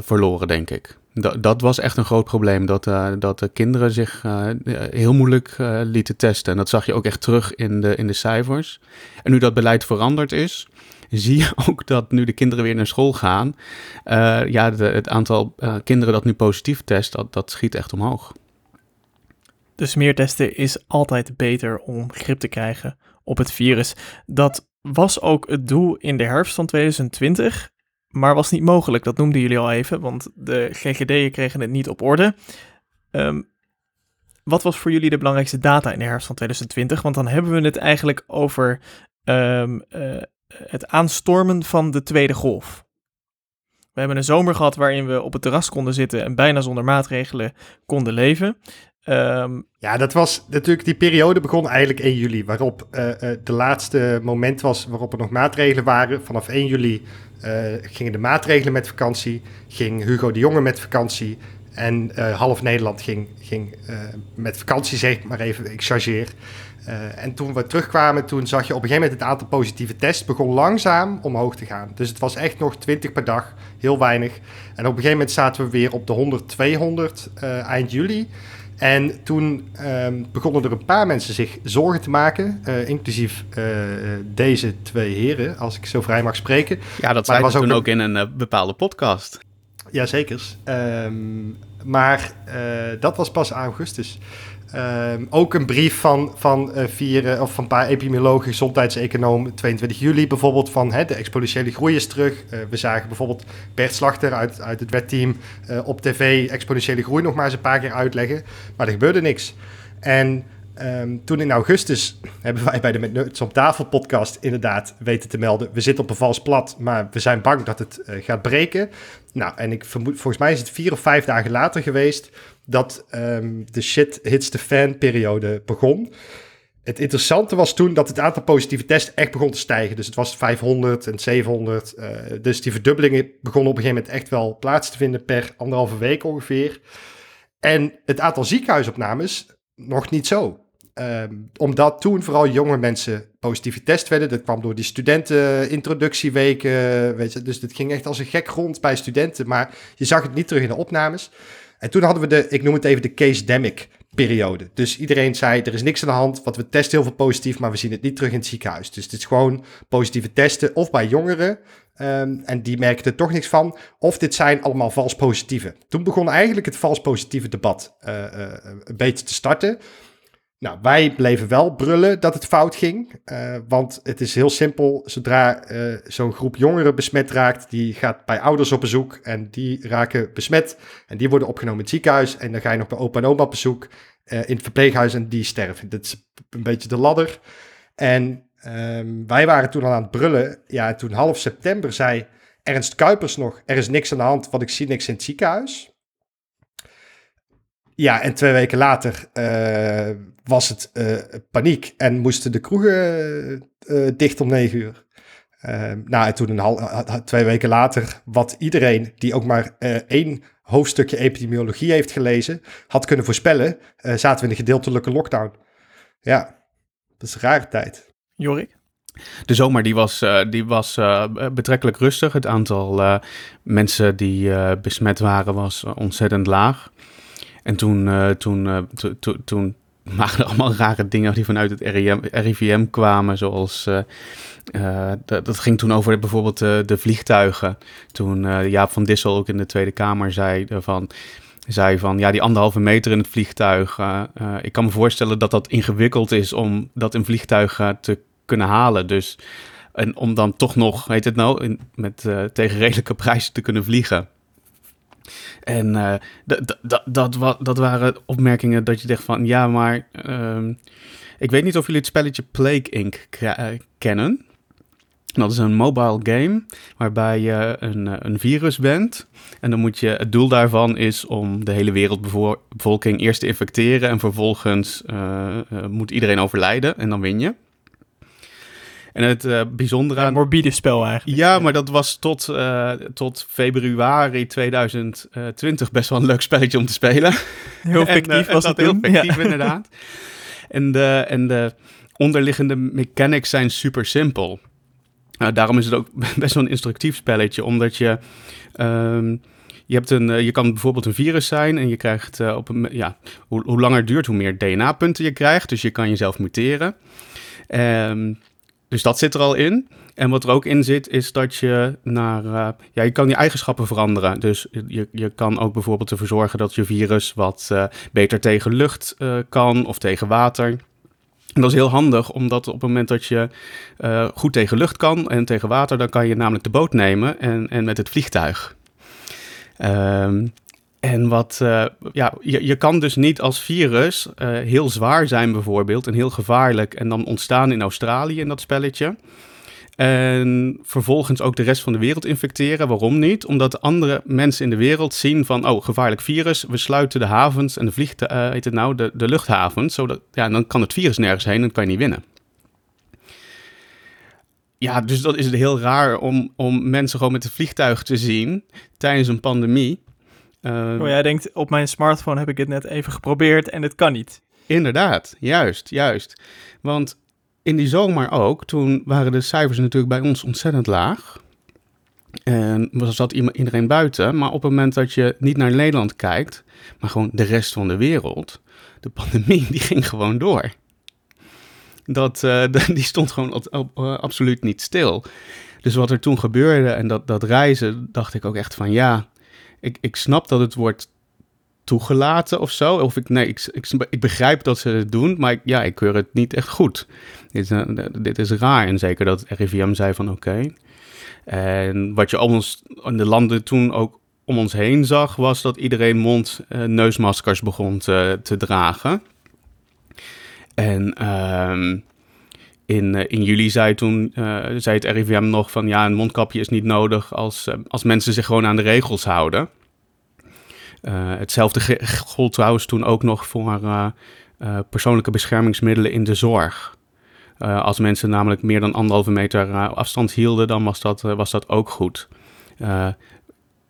verloren, denk ik. Dat, was echt een groot probleem, dat, uh, dat de kinderen zich uh, heel moeilijk lieten testen. En dat zag je ook echt terug in de, in de cijfers. En nu dat beleid veranderd is, zie je ook dat nu de kinderen weer naar school gaan. ja, het aantal kinderen dat nu positief test, dat, dat schiet echt omhoog. Dus meer testen is altijd beter om grip te krijgen op het virus. Dat was ook het doel in de herfst van 2020, maar was niet mogelijk. Dat noemden jullie al even, want de GGD'en kregen het niet op orde. Um, wat was voor jullie de belangrijkste data in de herfst van 2020? Want dan hebben we het eigenlijk over um, uh, het aanstormen van de tweede golf. We hebben een zomer gehad waarin we op het terras konden zitten en bijna zonder maatregelen konden leven. Um, ja, dat was natuurlijk, die periode begon eigenlijk 1 juli, waarop uh, de laatste moment was waarop er nog maatregelen waren. Vanaf 1 juli gingen de maatregelen met vakantie, ging Hugo de Jonge met vakantie en half Nederland ging, ging met vakantie, zeg maar even, ik chargeer. en toen we terugkwamen, toen zag je op een gegeven moment het aantal positieve tests begon langzaam omhoog te gaan. Dus het was echt nog 20 per dag, heel weinig. En op een gegeven moment zaten we weer op de 100, 200 eind juli. En toen um, begonnen er een paar mensen zich zorgen te maken, uh, inclusief uh, deze twee heren, als ik zo vrij mag spreken. Ja, dat zei was toen ook in een uh, bepaalde podcast. Jazeker. Um, maar dat was pas augustus. Um, ook een brief van, van, uh, vier, of van een paar epidemiologen, gezondheidseconoom, 22 juli bijvoorbeeld, van hè, de exponentiële groei is terug. Uh, we zagen bijvoorbeeld Bert Slachter uit, uit het wetteam op tv exponentiële groei nog maar eens een paar keer uitleggen. Maar er gebeurde niks. En um, toen in augustus hebben wij bij de Met Nerds op tafel podcast inderdaad weten te melden. We zitten op een vals plat, maar we zijn bang dat het gaat breken. Nou, en ik vermoed, volgens mij is het vier of vijf dagen later geweest dat um, de shit hits the fan periode begon. Het interessante was toen dat het aantal positieve tests echt begon te stijgen. Dus het was 500 en 700. Uh, dus die verdubbelingen begonnen op een gegeven moment echt wel plaats te vinden per anderhalve week ongeveer. En het aantal ziekenhuisopnames nog niet zo. Um, omdat toen vooral jonge mensen positief getest werden. Dat kwam door die studentenintroductieweken. Weet je, dus het ging echt als een gek rond bij studenten. Maar je zag het niet terug in de opnames. En toen hadden we de, ik noem het even de case-demic periode. Dus iedereen zei, er is niks aan de hand, want we testen heel veel positief, maar we zien het niet terug in het ziekenhuis. Dus het is gewoon positieve testen, of bij jongeren, um, en die merken er toch niks van, of dit zijn allemaal vals positieve. Toen begon eigenlijk het vals positieve debat uh, een beetje te starten. Nou, wij bleven wel brullen dat het fout ging. Uh, want het is heel simpel. Zodra uh, zo'n groep jongeren besmet raakt, die gaat bij ouders op bezoek en die raken besmet. En die worden opgenomen in het ziekenhuis. En dan ga je nog bij opa en oma op bezoek uh, in het verpleeghuis en die sterven. Dat is een beetje de ladder. En um, wij waren toen al aan het brullen. Ja, toen half september zei Ernst Kuipers nog: Er is niks aan de hand, want ik zie niks in het ziekenhuis. Ja, en twee weken later uh, was het uh, paniek en moesten de kroegen uh, dicht om negen uur. nou, en toen een hal, twee weken later, wat iedereen die ook maar één hoofdstukje epidemiologie heeft gelezen, had kunnen voorspellen, zaten we in een gedeeltelijke lockdown. Ja, dat is een rare tijd. Jorik? De zomer die was, uh, die was uh, betrekkelijk rustig. Het aantal uh, mensen die besmet waren was ontzettend laag. En toen, uh, toen, uh, to, to, toen waren er allemaal rare dingen die vanuit het RIVM kwamen, zoals... Uh, dat, ging toen over bijvoorbeeld de vliegtuigen. Toen Jaap van Dissel ook in de Tweede Kamer zei van zei van ja, die anderhalve meter in het vliegtuig. Ik kan me voorstellen dat dat ingewikkeld is om dat in vliegtuigen te kunnen halen. Dus en om dan toch nog, weet het nou, met tegen redelijke prijzen te kunnen vliegen. En uh, dat, dat waren opmerkingen dat je dacht van, ja, maar uh, ik weet niet of jullie het spelletje Plague Inc. kennen. Dat is een mobile game waarbij je een, een virus bent. En dan moet je, het doel daarvan is om de hele wereldbevolking eerst te infecteren. En vervolgens moet iedereen overlijden en dan win je. En het uh, bijzondere aan... Een morbide spel eigenlijk. Ja, maar dat was tot, uh, tot februari 2020 best wel een leuk spelletje om te spelen. Heel fictief en, was het heel fictief ja. inderdaad. En de, en de onderliggende mechanics zijn super simpel. Nou, daarom is het ook best wel een instructief spelletje, omdat je... Um, je, hebt een, je kan bijvoorbeeld een virus zijn en je krijgt uh, op een, ja, hoe, hoe langer het duurt, hoe meer DNA-punten je krijgt. Dus je kan jezelf muteren. Um, dus dat zit er al in. En wat er ook in zit, is dat je naar. Uh, ja, je kan je eigenschappen veranderen. Dus je, je kan ook bijvoorbeeld ervoor zorgen dat je virus wat uh, beter tegen lucht uh, kan of tegen water. Dat is heel handig, omdat op het moment dat je goed tegen lucht kan en tegen water, dan kan je namelijk de boot nemen en, en met het vliegtuig. Um, en wat, uh, ja, je, je kan dus niet als virus uh, heel zwaar zijn bijvoorbeeld en heel gevaarlijk en dan ontstaan in Australië in dat spelletje. En vervolgens ook de rest van de wereld infecteren. Waarom niet? Omdat andere mensen in de wereld zien van, oh, gevaarlijk virus, we sluiten de havens en de vliegt, uh, heet het nou, de, de luchthavens. Zodat, ja, dan kan het virus nergens heen en kan je niet winnen. Ja, dus dat is het heel raar om, om mensen gewoon met een vliegtuig te zien tijdens een pandemie. Uh, oh, jij denkt, op mijn smartphone heb ik het net even geprobeerd en het kan niet. Inderdaad, juist, juist. Want in die zomer ook, toen waren de cijfers natuurlijk bij ons ontzettend laag. En zat iedereen buiten. Maar op het moment dat je niet naar Nederland kijkt, maar gewoon de rest van de wereld, de pandemie die ging gewoon door. Dat, uh, die stond gewoon uh, absoluut niet stil. Dus wat er toen gebeurde en dat, dat reizen, dacht ik ook echt van ja, ik, ik snap dat het wordt toegelaten of zo. Of ik, nee, ik, ik, ik begrijp dat ze het doen, maar ik, ja, ik keur het niet echt goed. Dit, uh, dit is raar. En zeker dat RIVM zei van oké. En wat je ons in de landen toen ook om ons heen zag, was dat iedereen mond-neusmaskers uh, begon te, te, dragen. En um, in, uh, in juli zei toen uh, zei het RIVM nog van ja, een mondkapje is niet nodig als, uh, als mensen zich gewoon aan de regels houden. hetzelfde gold trouwens toen ook nog voor persoonlijke beschermingsmiddelen in de zorg. als mensen namelijk meer dan anderhalve meter afstand hielden, dan was dat, was dat ook goed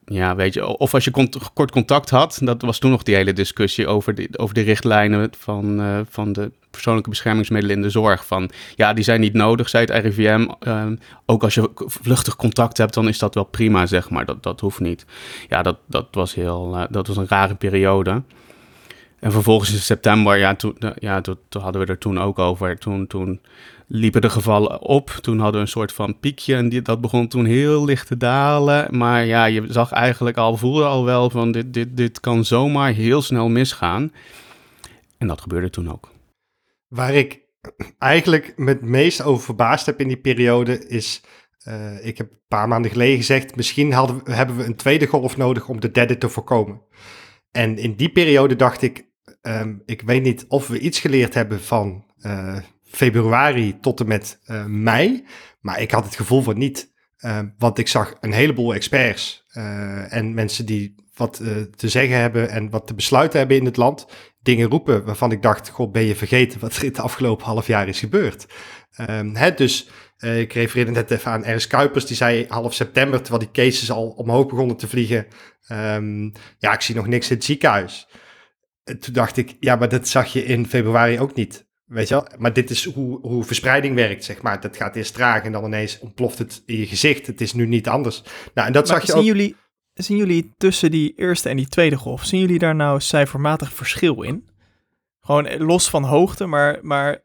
ja, weet je, of als je kort contact had, dat was toen nog die hele discussie over de, over de richtlijnen van, van de persoonlijke beschermingsmiddelen in de zorg. Van ja, die zijn niet nodig, zei het RIVM. Ehm, ook als je vluchtig contact hebt, dan is dat wel prima, zeg maar. Dat, dat hoeft niet. Ja, dat, dat, was heel, uh, dat was een rare periode. En vervolgens in september, ja, toen, ja, toen, toen hadden we er toen ook over. Toen, toen liepen de gevallen op. Toen hadden we een soort van piekje en die, dat begon toen heel licht te dalen. Maar ja, je zag eigenlijk al, voelde al wel van dit, dit, dit kan zomaar heel snel misgaan. En dat gebeurde toen ook. Waar ik eigenlijk me het meest over verbaasd heb in die periode is... Uh, ik heb een paar maanden geleden gezegd, misschien hadden, hebben we een tweede golf nodig om de derde te voorkomen. En in die periode dacht ik, um, ik weet niet of we iets geleerd hebben van uh, februari tot en met uh, mei. Maar ik had het gevoel van niet. Uh, want ik zag een heleboel experts en mensen die wat te zeggen hebben en wat te besluiten hebben in het land. Dingen roepen waarvan ik dacht, god, ben je vergeten wat er in het afgelopen half jaar is gebeurd. Um, hè, dus ik refereerde net even aan Ernst Kuipers, die zei half september, terwijl die cases al omhoog begonnen te vliegen. Um, ja, ik zie nog niks in het ziekenhuis. En toen dacht ik, ja, maar dat zag je in februari ook niet. Weet je wel? Maar dit is hoe, hoe verspreiding werkt, zeg maar. Dat gaat eerst traag en dan ineens ontploft het in je gezicht. Het is nu niet anders. Nou, en dat maar zag je ook... Jullie, zien jullie tussen die eerste en die tweede golf, zien jullie daar nou cijfermatig verschil in? Gewoon los van hoogte, maar, maar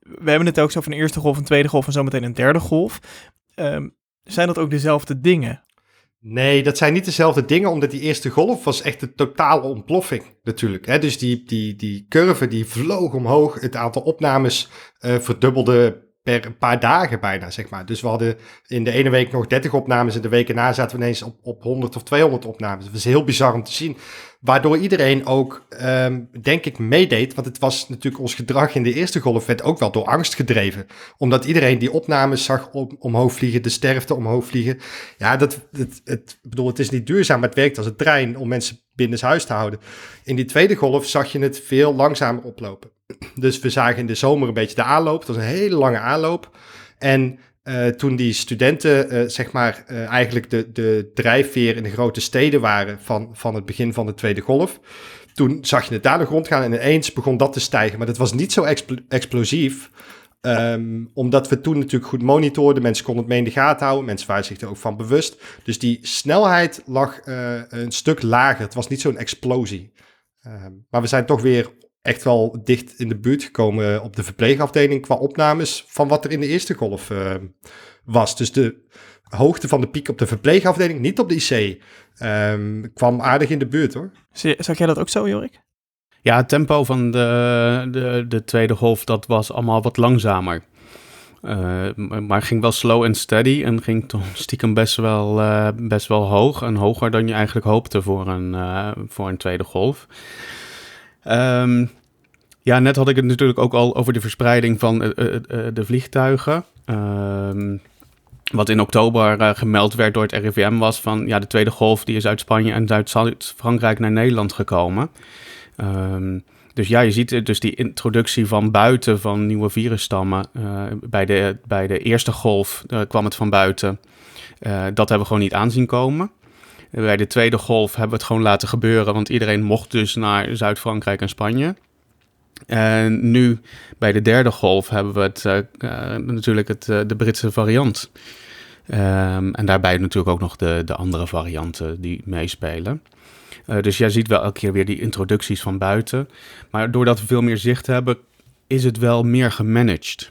we hebben het ook zo van een eerste golf, een tweede golf en zometeen een derde golf. Um, zijn dat ook dezelfde dingen? Nee, dat zijn niet dezelfde dingen, omdat die eerste golf was echt een totale ontploffing natuurlijk. Hè? Dus die, die, die curve die vloog omhoog, het aantal opnames uh, verdubbelde per paar dagen bijna, zeg maar. Dus we hadden in de ene week nog 30 opnames en de weken na zaten we ineens op, op 100 of 200 opnames. Dat was heel bizar om te zien. Waardoor iedereen ook, um, denk ik, meedeed. Want het was natuurlijk ons gedrag in de eerste golf werd ook wel door angst gedreven. Omdat iedereen die opnames zag om, omhoog vliegen, de sterfte omhoog vliegen. Ja, dat, het, het, bedoel, het is niet duurzaam, maar het werkt als een trein om mensen binnen huis te houden. In die tweede golf zag je het veel langzamer oplopen. Dus we zagen in de zomer een beetje de aanloop. Dat was een hele lange aanloop. En uh, toen die studenten, uh, zeg maar, uh, eigenlijk de, de drijfveer in de grote steden waren van, van het begin van de tweede golf. Toen zag je het daar de grond gaan en ineens begon dat te stijgen. Maar dat was niet zo expl explosief, um, omdat we toen natuurlijk goed monitorden. Mensen konden het mee in de gaten houden. Mensen waren zich er ook van bewust. Dus die snelheid lag een stuk lager. Het was niet zo'n explosie. Um, maar we zijn toch weer echt wel dicht in de buurt gekomen op de verpleegafdeling qua opnames van wat er in de eerste golf uh, was. Dus de hoogte van de piek op de verpleegafdeling, niet op de IC, um, kwam aardig in de buurt hoor. Zag jij dat ook zo, Jorik? Ja, het tempo van de, de, de tweede golf, dat was allemaal wat langzamer. Uh, maar ging wel slow en steady en ging toch stiekem best wel, uh, best wel hoog. En hoger dan je eigenlijk hoopte voor een, uh, voor een tweede golf. Um, ja, net had ik het natuurlijk ook al over de verspreiding van uh, uh, de vliegtuigen. Um, wat in oktober gemeld werd door het RIVM was van ja, de tweede golf die is uit Spanje en Zuid-Frankrijk naar Nederland gekomen. Um, dus ja, je ziet dus die introductie van buiten van nieuwe virusstammen. bij, de, bij de eerste golf kwam het van buiten. dat hebben we gewoon niet aanzien komen. Bij de tweede golf hebben we het gewoon laten gebeuren, want iedereen mocht dus naar Zuid-Frankrijk en Spanje. En nu bij de derde golf hebben we het, uh, uh, natuurlijk het, uh, de Britse variant. Um, en daarbij natuurlijk ook nog de, de andere varianten die meespelen. dus jij ziet wel elke keer weer die introducties van buiten. Maar doordat we veel meer zicht hebben, is het wel meer gemanaged.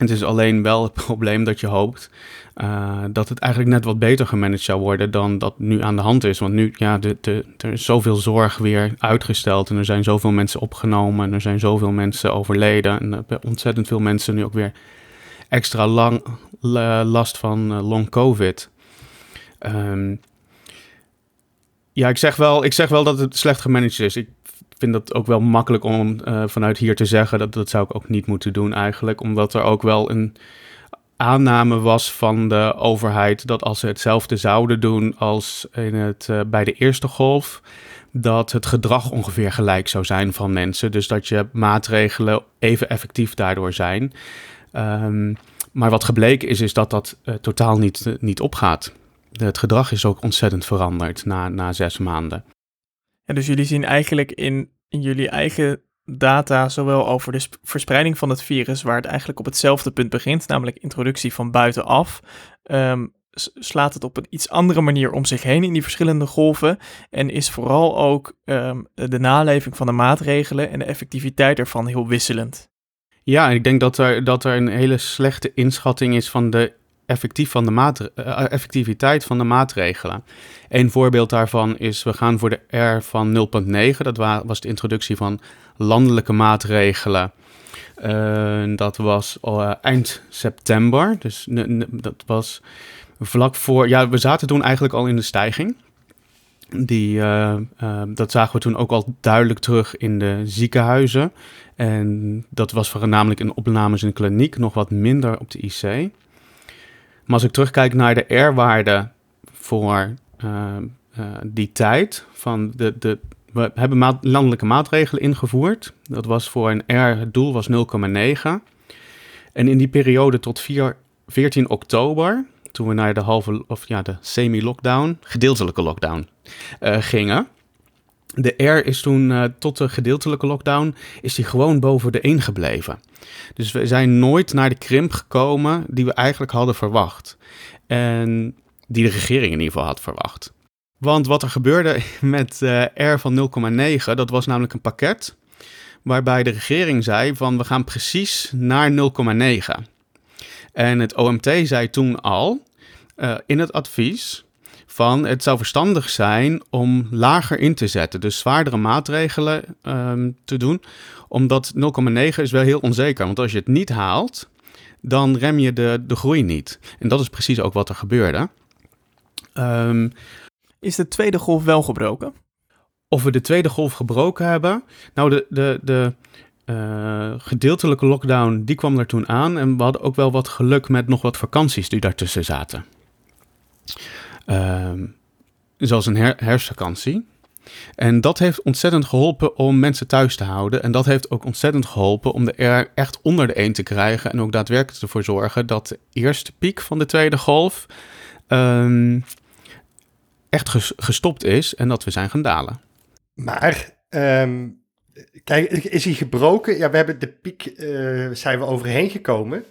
Het is alleen wel het probleem dat je hoopt uh, dat het eigenlijk net wat beter gemanaged zou worden dan dat nu aan de hand is. Want nu, ja, er is zoveel zorg weer uitgesteld en er zijn zoveel mensen opgenomen en er zijn zoveel mensen overleden. En hebben ontzettend veel mensen nu ook weer extra lang last van uh, long COVID. Um, ja, ik zeg, wel, ik zeg wel dat het slecht gemanaged is. Vind dat ook wel makkelijk om uh, vanuit hier te zeggen. Dat, dat zou ik ook niet moeten doen eigenlijk. Omdat er ook wel een aanname was van de overheid dat als ze hetzelfde zouden doen als in het, uh, bij de eerste golf, dat het gedrag ongeveer gelijk zou zijn van mensen. Dus dat je maatregelen even effectief daardoor zijn. Um, maar wat gebleken is, is dat dat uh, totaal niet, niet opgaat. Het gedrag is ook ontzettend veranderd na, na zes maanden. Dus jullie zien eigenlijk in, in jullie eigen data, zowel over de verspreiding van het virus, waar het eigenlijk op hetzelfde punt begint, namelijk introductie van buitenaf, um, slaat het op een iets andere manier om zich heen in die verschillende golven. En is vooral ook um, de naleving van de maatregelen en de effectiviteit ervan heel wisselend. Ja, ik denk dat er, dat er een hele slechte inschatting is van de effectief van de maatre- uh, effectiviteit van de maatregelen. Een voorbeeld daarvan is, we gaan voor de R van 0.9. Dat was de introductie van landelijke maatregelen. Uh, dat was eind september. Dus dat was vlak voor. Ja, we zaten toen eigenlijk al in de stijging. Die, dat zagen we toen ook al duidelijk terug in de ziekenhuizen. En dat was voornamelijk in opnames in de kliniek, nog wat minder op de IC. Maar als ik terugkijk naar de R-waarde voor die tijd, van de, de, we hebben maat, landelijke maatregelen ingevoerd. Dat was voor een R, het doel was 0,9. En in die periode tot 4, 14 oktober, toen we naar de halve, of ja, de semi-lockdown, gedeeltelijke lockdown, uh, gingen. De R is toen uh, tot de gedeeltelijke lockdown, is die gewoon boven de 1 gebleven. Dus we zijn nooit naar de krimp gekomen die we eigenlijk hadden verwacht. En die de regering in ieder geval had verwacht. Want wat er gebeurde met uh, R van 0,9, dat was namelijk een pakket waarbij de regering zei van we gaan precies naar 0,9. En het OMT zei toen al uh, in het advies van het zou verstandig zijn om lager in te zetten, dus zwaardere maatregelen um, te doen, omdat 0,9 is wel heel onzeker. Want als je het niet haalt, dan rem je de, de groei niet. En dat is precies ook wat er gebeurde. Ehm, Is de tweede golf wel gebroken? of we de tweede golf gebroken hebben. Nou, de, de, de eh, gedeeltelijke lockdown, die kwam er toen aan. En we hadden ook wel wat geluk met nog wat vakanties die daartussen zaten. Ehm, zoals een her herfstvakantie. En dat heeft ontzettend geholpen om mensen thuis te houden. En dat heeft ook ontzettend geholpen om de er echt onder de 1 te krijgen. En ook daadwerkelijk ervoor zorgen dat de eerste piek van de tweede golf ehm, echt ges- gestopt is en dat we zijn gaan dalen. Maar, ehm, kijk, is hij gebroken? Ja, we hebben de piek, eh, zijn we overheen gekomen.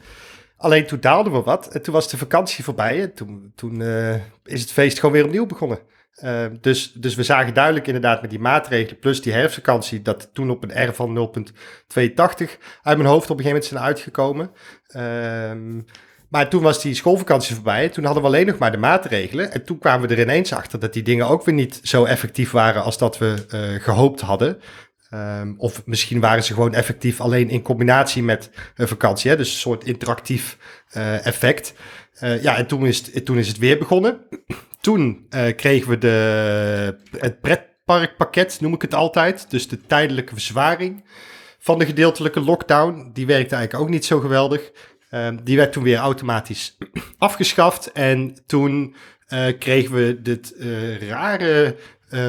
Alleen toen daalden we wat en toen was de vakantie voorbij. En toen toen eh, is het feest gewoon weer opnieuw begonnen. Ehm, dus, dus we zagen duidelijk inderdaad met die maatregelen plus die herfstvakantie... dat toen op een R van 0,82 uit mijn hoofd op een gegeven moment zijn uitgekomen. Ehm, maar toen was die schoolvakantie voorbij. Toen hadden we alleen nog maar de maatregelen. En toen kwamen we er ineens achter dat die dingen ook weer niet zo effectief waren als dat we eh, gehoopt hadden. Ehm, of misschien waren ze gewoon effectief alleen in combinatie met een vakantie. Hè? Dus een soort interactief eh, effect. Eh, ja, en toen is, het, toen is het weer begonnen. Toen eh, kregen we de, het pretparkpakket, noem ik het altijd. Dus de tijdelijke verzwaring van de gedeeltelijke lockdown. Die werkte eigenlijk ook niet zo geweldig. Ehm, die werd toen weer automatisch afgeschaft. En toen kregen we dit rare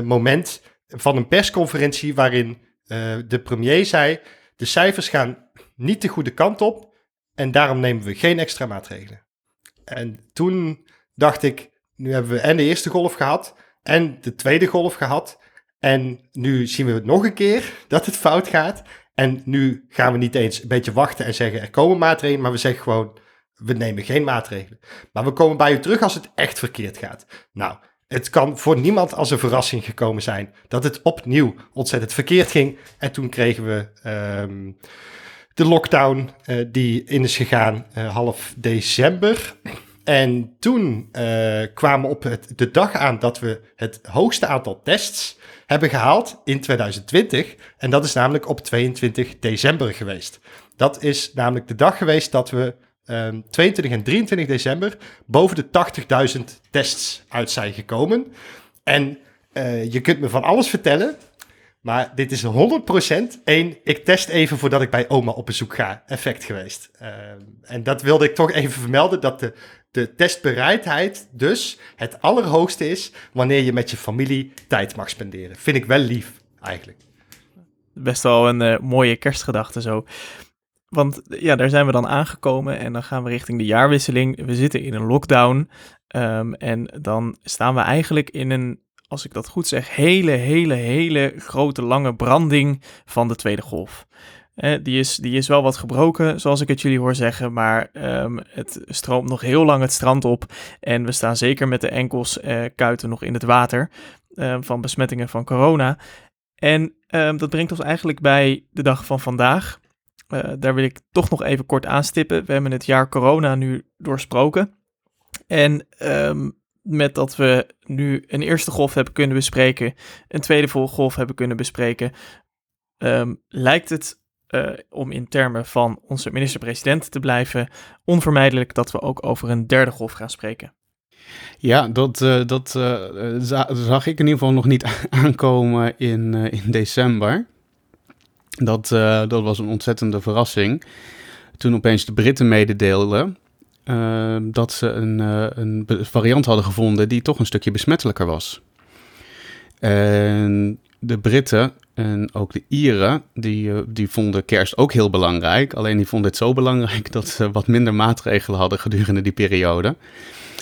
moment van een persconferentie waarin eh, de premier zei: de cijfers gaan niet de goede kant op en daarom nemen we geen extra maatregelen. En toen dacht ik: nu hebben we en de eerste golf gehad en de tweede golf gehad. En nu zien we het nog een keer dat het fout gaat. En nu gaan we niet eens een beetje wachten en zeggen er komen maatregelen, maar we zeggen gewoon we nemen geen maatregelen. Maar we komen bij u terug als het echt verkeerd gaat. Nou, het kan voor niemand als een verrassing gekomen zijn dat het opnieuw ontzettend verkeerd ging. En toen kregen we ehm, de lockdown eh, die in is gegaan eh, half december. En toen eh, kwamen op de dag aan dat we het hoogste aantal tests hebben gehaald in 2020. En dat is namelijk op 22 december geweest. Dat is namelijk de dag geweest dat we ehm 22 en 23 december boven de 80.000 tests uit zijn gekomen. En eh, je kunt me van alles vertellen, maar dit is 100% één, ik test even voordat ik bij oma op bezoek ga, effect geweest. Ehm, en dat wilde ik toch even vermelden, dat de, de testbereidheid dus het allerhoogste is wanneer je met je familie tijd mag spenderen. Vind ik wel lief, eigenlijk. Best wel een eh, mooie kerstgedachte zo. Want ja, daar zijn we dan aangekomen en dan gaan we richting de jaarwisseling. We zitten in een lockdown ehm, en dan staan we eigenlijk in een, als ik dat goed zeg, hele, hele, hele grote lange branding van de tweede golf. Die, is, die is wel wat gebroken, zoals ik het jullie hoor zeggen, maar ehm, het stroomt nog heel lang het strand op. En we staan zeker met de enkels, eh, kuiten nog in het water eh, van besmettingen van corona. En ehm, dat brengt ons eigenlijk bij de dag van vandaag. Eh, daar wil ik toch nog even kort aanstippen. We hebben het jaar corona nu doorsproken. En ehm, met dat we nu een eerste golf hebben kunnen bespreken, een tweede golf hebben kunnen bespreken, ehm, lijkt het eh, om in termen van onze minister-president te blijven onvermijdelijk dat we ook over een derde golf gaan spreken. Ja, dat, eh, dat za- zag ik in ieder geval nog niet aankomen in, in december. Dat, eh, dat was een ontzettende verrassing. Toen opeens de Britten mededeelden eh, dat ze een, eh, een variant hadden gevonden die toch een stukje besmettelijker was. En de Britten en ook de Ieren, die, die vonden kerst ook heel belangrijk. Alleen die vonden het zo belangrijk dat ze wat minder maatregelen hadden gedurende die periode.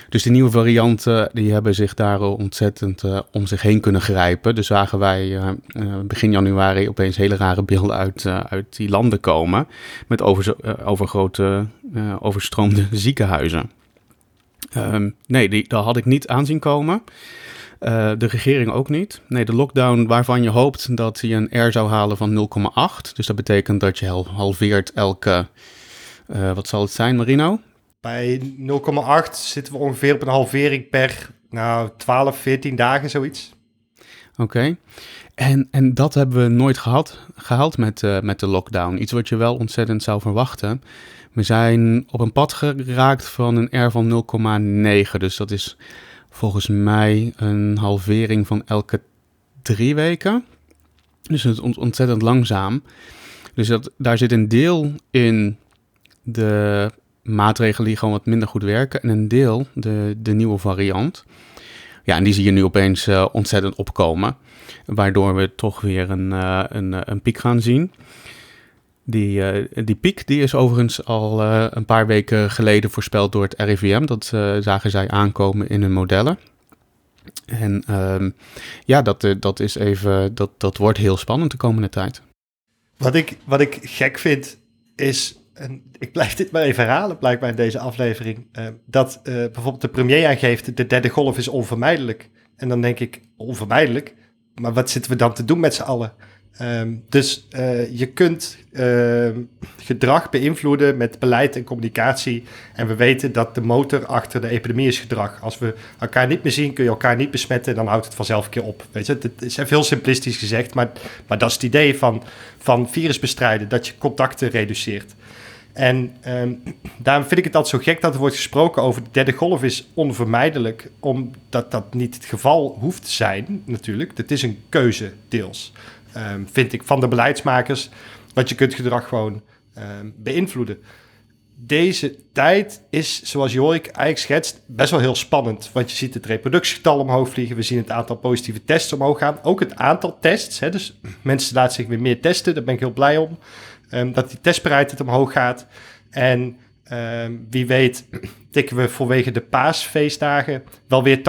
Dus die nieuwe varianten die hebben zich daar ontzettend eh, om zich heen kunnen grijpen. Dus zagen wij eh, eh, begin januari opeens hele rare beelden uit, uit die landen komen. Met over, overgrote, overstroomde ziekenhuizen. Ehm, nee, die, dat had ik niet aanzien komen. De regering ook niet. Nee, de lockdown waarvan je hoopt dat hij een R zou halen van 0,8. Dus dat betekent dat je hal- halveert elke... wat zal het zijn, Marino? Bij 0,8 zitten we ongeveer op een halvering per nou, 12, 14 dagen, zoiets. Oké. En, en dat hebben we nooit gehad, gehaald met, uh, met de lockdown. Iets wat je wel ontzettend zou verwachten. We zijn op een pad geraakt van een R van 0,9. Dus dat is volgens mij een halvering van elke drie weken. Dus het is ontzettend langzaam. Dus dat, daar zit een deel in de maatregelen die gewoon wat minder goed werken. En een deel de, de nieuwe variant. Ja, en die zie je nu opeens uh, ontzettend opkomen. Waardoor we toch weer een, uh, een, een piek gaan zien. Die, die piek die is overigens al een paar weken geleden voorspeld door het RIVM. Dat zagen zij aankomen in hun modellen. En um, ja, dat, dat is even, dat, dat wordt heel spannend de komende tijd. Wat ik, wat ik gek vind is, en ik blijf dit maar even herhalen blijkbaar in deze aflevering, uh, dat uh, bijvoorbeeld de premier aangeeft, de derde golf is onvermijdelijk. En dan denk ik, onvermijdelijk? Maar wat zitten we dan te doen met z'n allen? Um, dus uh, je kunt uh, gedrag beïnvloeden met beleid en communicatie. En we weten dat de motor achter de epidemie is gedrag. Als we elkaar niet meer zien, kun je elkaar niet besmetten, dan houdt het vanzelf een keer op. Weet je, het is heel simplistisch gezegd, maar, maar dat is het idee van, van virus bestrijden, dat je contacten reduceert. En um, daarom vind ik het altijd zo gek dat er wordt gesproken over de derde golf is onvermijdelijk, omdat dat niet het geval hoeft te zijn, natuurlijk. Het is een keuze, deels um, vind ik, van de beleidsmakers. Want je kunt gedrag gewoon um, beïnvloeden. Deze tijd is, zoals Jorik eigenlijk schetst, best wel heel spannend. Want je ziet het reproductiegetal omhoog vliegen. We zien het aantal positieve tests omhoog gaan. Ook het aantal tests. Hè, dus mensen laten zich weer meer testen. Daar ben ik heel blij om. Um, dat die testbereidheid omhoog gaat. En um, wie weet tikken we vanwege de paasfeestdagen wel weer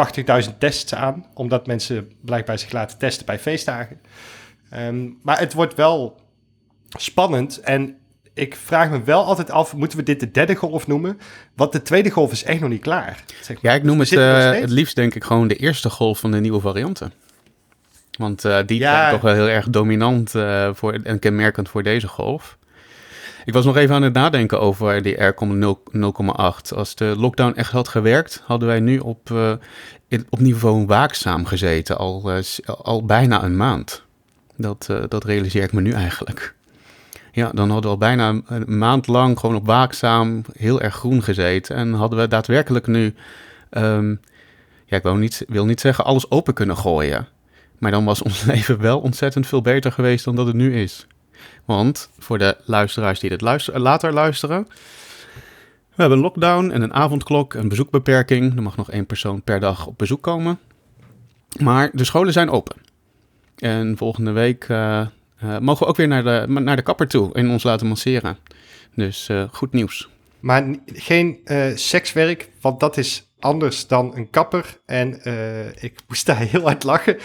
80.000 tests aan. Omdat mensen blijkbaar zich laten testen bij feestdagen. Um, maar het wordt wel spannend en ik vraag me wel altijd af, moeten we dit de derde golf noemen? Want de tweede golf is echt nog niet klaar. Zeg Ja, ik noem het uh, het liefst denk ik gewoon de eerste golf van de nieuwe varianten. Want uh, die ja. zijn toch wel heel erg dominant uh, voor, en kenmerkend voor deze golf. Ik was nog even aan het nadenken over die R 0,8. Als de lockdown echt had gewerkt, hadden wij nu op, in, op niveau waakzaam gezeten, al, al bijna een maand. Dat, dat realiseer ik me nu eigenlijk. Ja, dan hadden we al bijna een maand lang gewoon op waakzaam heel erg groen gezeten. En hadden we daadwerkelijk nu, um, ja, ik wil niet, wil niet zeggen alles open kunnen gooien. Maar dan was ons leven wel ontzettend veel beter geweest dan dat het nu is. Want voor de luisteraars die dit later luisteren. We hebben een lockdown en een avondklok, een bezoekbeperking. Er mag nog één persoon per dag op bezoek komen. Maar de scholen zijn open. En volgende week uh, uh, mogen we ook weer naar de, naar de kapper toe en ons laten masseren. Dus uh, goed nieuws. Maar geen sekswerk, want dat is anders dan een kapper. En ik moest daar heel hard lachen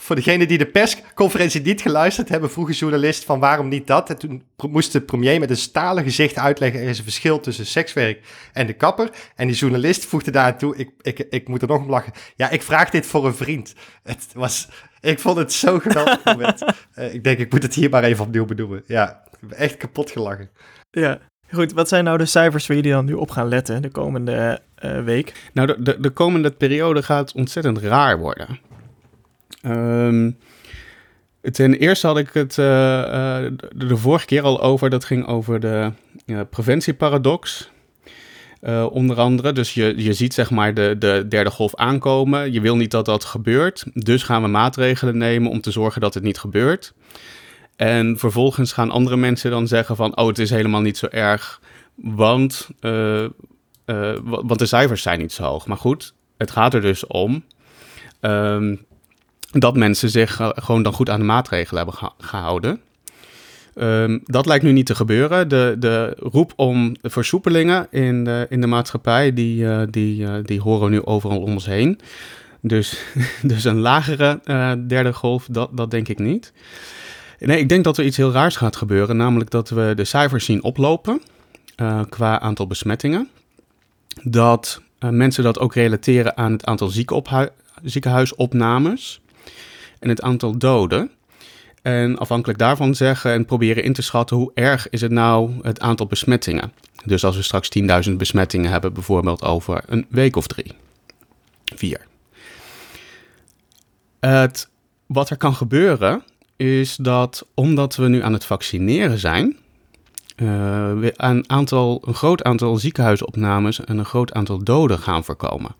voor degenen die de persconferentie niet geluisterd hebben, vroeg een journalist van waarom niet dat. En toen moest de premier met een stalen gezicht uitleggen, er is een verschil tussen sekswerk en de kapper. En die journalist voegde daartoe, ik, ik, ik moet er nog om lachen, ja, ik vraag dit voor een vriend. Het was, ik vond het zo geweldig moment. uh, ik denk, ik moet het hier maar even opnieuw benoemen. Ja, ik ben echt kapot gelachen. Ja, Goed, wat zijn nou de cijfers waar jullie dan nu op gaan letten de komende uh, week? Nou, de, de, de, komende periode gaat ontzettend raar worden. Um, ten eerste had ik het uh, uh, de, vorige keer al over. Dat ging over de preventieparadox. onder andere. Dus je, je ziet zeg maar de, de derde golf aankomen. Je wil niet dat dat gebeurt. Dus gaan we maatregelen nemen om te zorgen dat het niet gebeurt. En vervolgens gaan andere mensen dan zeggen van... oh, het is helemaal niet zo erg, want, want de cijfers zijn niet zo hoog. Maar goed, het gaat er dus om... Um, dat mensen zich uh, gewoon dan goed aan de maatregelen hebben gehouden. Um, dat lijkt nu niet te gebeuren. De, de roep om versoepelingen in de, in de maatschappij, die, uh, die, uh, die horen nu overal om ons heen. Dus, dus een lagere derde golf, dat, dat denk ik niet. Nee, ik denk dat er iets heel raars gaat gebeuren, namelijk dat we de cijfers zien oplopen qua aantal besmettingen. Dat mensen dat ook relateren aan het aantal ziekenhuisopnames en het aantal doden. En afhankelijk daarvan zeggen en proberen in te schatten hoe erg is het nou het aantal besmettingen. Dus als we straks 10.000 besmettingen hebben, bijvoorbeeld over een week of drie, vier. Het wat er kan gebeuren is dat omdat we nu aan het vaccineren zijn, uh, we een, aantal, een groot aantal ziekenhuisopnames en een groot aantal doden gaan voorkomen.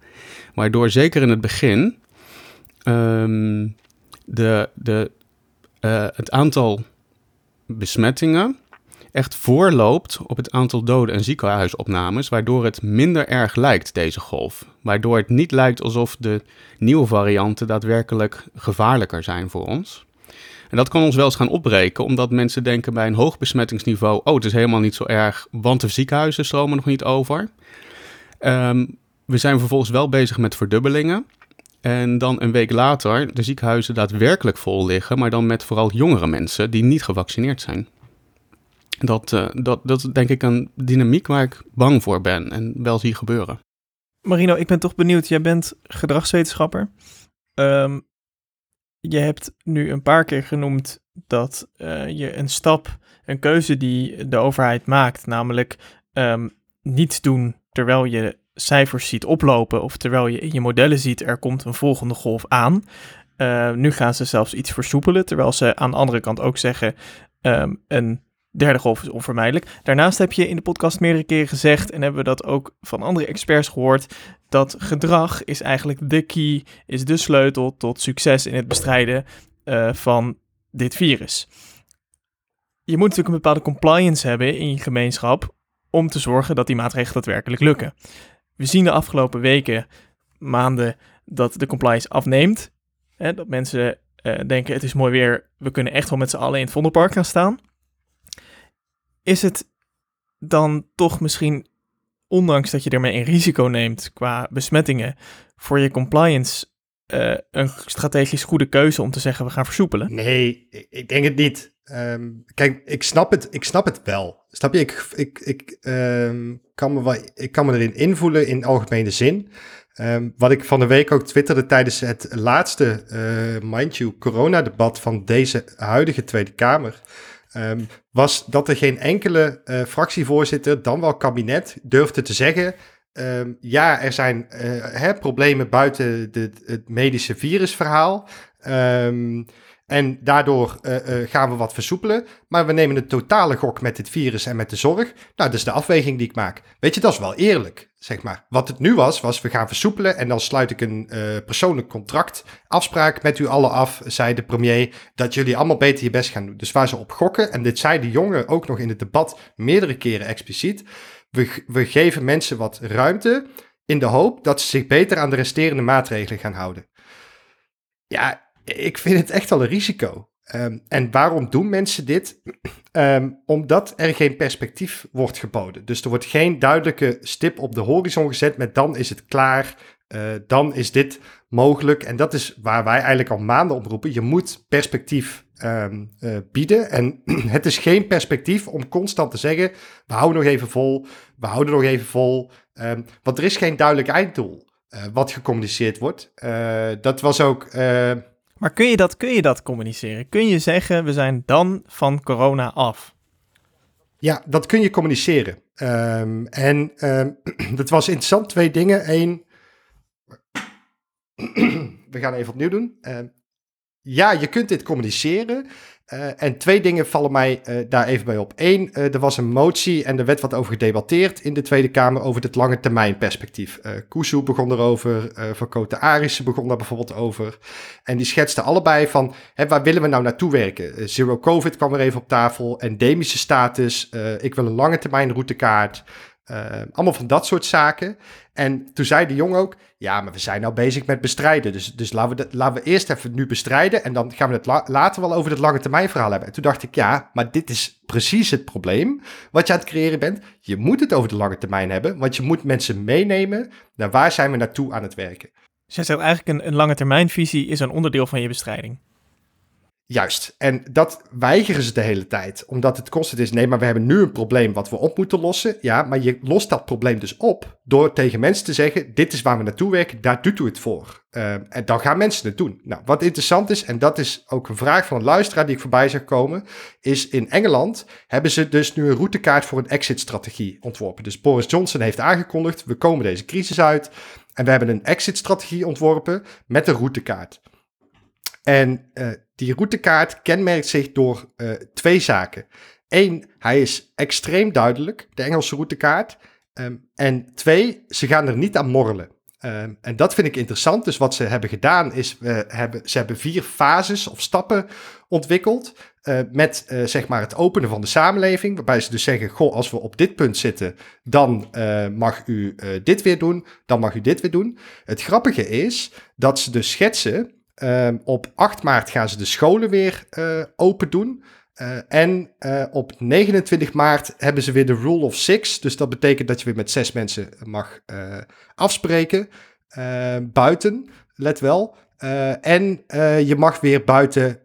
Waardoor zeker in het begin um, de, de, uh, het aantal besmettingen echt voorloopt op het aantal doden en ziekenhuisopnames, waardoor het minder erg lijkt, deze golf. Waardoor het niet lijkt alsof de nieuwe varianten daadwerkelijk gevaarlijker zijn voor ons. En dat kan ons wel eens gaan opbreken, omdat mensen denken bij een hoog besmettingsniveau: oh, het is helemaal niet zo erg, want de ziekenhuizen stromen nog niet over. Um, we zijn vervolgens wel bezig met verdubbelingen. En dan een week later de ziekenhuizen daadwerkelijk vol liggen, maar dan met vooral jongere mensen die niet gevaccineerd zijn. Dat, uh, dat, dat is denk ik een dynamiek waar ik bang voor ben en wel zie gebeuren. Marino, ik ben toch benieuwd. Jij bent gedragswetenschapper. Um, je hebt nu een paar keer genoemd dat uh, je een stap, een keuze die de overheid maakt, namelijk um, niets doen terwijl je cijfers ziet oplopen of terwijl je in je modellen ziet er komt een volgende golf aan. Uh, nu gaan ze zelfs iets versoepelen, terwijl ze aan de andere kant ook zeggen um, een derde golf is onvermijdelijk. Daarnaast heb je in de podcast meerdere keren gezegd, en hebben we dat ook van andere experts gehoord, dat gedrag is eigenlijk de key, is de sleutel tot succes in het bestrijden uh, van dit virus. Je moet natuurlijk een bepaalde compliance hebben in je gemeenschap om te zorgen dat die maatregelen daadwerkelijk lukken. We zien de afgelopen weken, maanden, dat de compliance afneemt. Hè, dat mensen uh, denken, het is mooi weer, we kunnen echt wel met z'n allen in het Vondelpark gaan staan. Is het dan toch misschien, ondanks dat je ermee een risico neemt qua besmettingen, voor je compliance uh, een strategisch goede keuze om te zeggen we gaan versoepelen? Nee, ik denk het niet. Um, kijk, ik snap het, ik snap het wel. Snap je? Ik, ik, ik, um, kan me wel, ik kan me erin invoelen in algemene zin. Um, wat ik van de week ook twitterde tijdens het laatste, uh, mind you, coronadebat van deze huidige Tweede Kamer. Um, was dat er geen enkele uh, fractievoorzitter, dan wel kabinet, durfde te zeggen. Um, ja, er zijn uh, hè, problemen buiten het medische virusverhaal. Um, en daardoor uh, uh, gaan we wat versoepelen. Maar we nemen een totale gok met dit virus en met de zorg. Nou, dat is de afweging die ik maak. Weet je, dat is wel eerlijk, zeg maar. Wat het nu was, was we gaan versoepelen. En dan sluit ik een uh, persoonlijk contract, afspraak met u allen af, zei de premier. Dat jullie allemaal beter je best gaan doen. Dus waar ze op gokken, en dit zei de jongen ook nog in het debat meerdere keren expliciet. We, we geven mensen wat ruimte in de hoop dat ze zich beter aan de resterende maatregelen gaan houden. Ja, ik vind het echt wel een risico. Um, en waarom doen mensen dit? Um, omdat er geen perspectief wordt geboden. Dus er wordt geen duidelijke stip op de horizon gezet met dan is het klaar, uh, dan is dit mogelijk. En dat is waar wij eigenlijk al maanden op roepen. Je moet perspectief um, uh, bieden. En het is geen perspectief om constant te zeggen, we houden nog even vol, we houden nog even vol. want er is geen duidelijk einddoel uh, wat gecommuniceerd wordt. dat was ook maar kun je, dat, kun je dat communiceren? Kun je zeggen, we zijn dan van corona af? Ja, dat kun je communiceren. Um, en um, dat was interessant. Twee dingen. Eén, we gaan even opnieuw doen. Um, ja, je kunt dit communiceren. Uh, en twee dingen vallen mij uh, daar even bij op. Eén, uh, er was een motie en er werd wat over gedebatteerd in de Tweede Kamer over het lange termijn perspectief. Uh, begon erover, Van Cote Arissen begon daar bijvoorbeeld over. En die schetsten allebei van, hè, waar willen we nou naartoe werken? Zero COVID kwam er even op tafel, endemische status, ik wil een lange termijn routekaart. Allemaal van dat soort zaken. En toen zei de jong ook, ja, maar we zijn nou bezig met bestrijden. Dus, dus laten, we laten we eerst even nu bestrijden en dan gaan we het later wel over het lange termijn verhaal hebben. En toen dacht ik, ja, maar dit is precies het probleem wat je aan het creëren bent. Je moet het over de lange termijn hebben, want je moet mensen meenemen naar waar zijn we naartoe aan het werken. Dus jij zegt eigenlijk een, een lange termijnvisie is een onderdeel van je bestrijding. Juist. En dat weigeren ze de hele tijd. Omdat het constant is, nee, maar we hebben nu een probleem wat we op moeten lossen. Ja, maar je lost dat probleem dus op door tegen mensen te zeggen, dit is waar we naartoe werken, daar doet u het voor. Uh, en dan gaan mensen het doen. Nou, wat interessant is, en dat is ook een vraag van een luisteraar die ik voorbij zag komen, is in Engeland hebben ze dus nu een routekaart voor een exit-strategie ontworpen. Dus Boris Johnson heeft aangekondigd, we komen deze crisis uit en we hebben een exit-strategie ontworpen met een routekaart. En uh, die routekaart kenmerkt zich door uh, twee zaken. Eén, hij is extreem duidelijk, de Engelse routekaart. Um, en twee, ze gaan er niet aan morrelen. Um, en dat vind ik interessant. Dus wat ze hebben gedaan is, hebben, ze hebben vier fases of stappen ontwikkeld. Uh, met uh, zeg maar het openen van de samenleving. Waarbij ze dus zeggen: Goh, als we op dit punt zitten, dan mag u dit weer doen. Dan mag u dit weer doen. Het grappige is dat ze dus schetsen. Um, op 8 maart gaan ze de scholen weer open doen. Uh, en uh, op 29 maart hebben ze weer de Rule of Six. Dus dat betekent dat je weer met zes mensen mag afspreken. buiten, let wel. En je mag weer buiten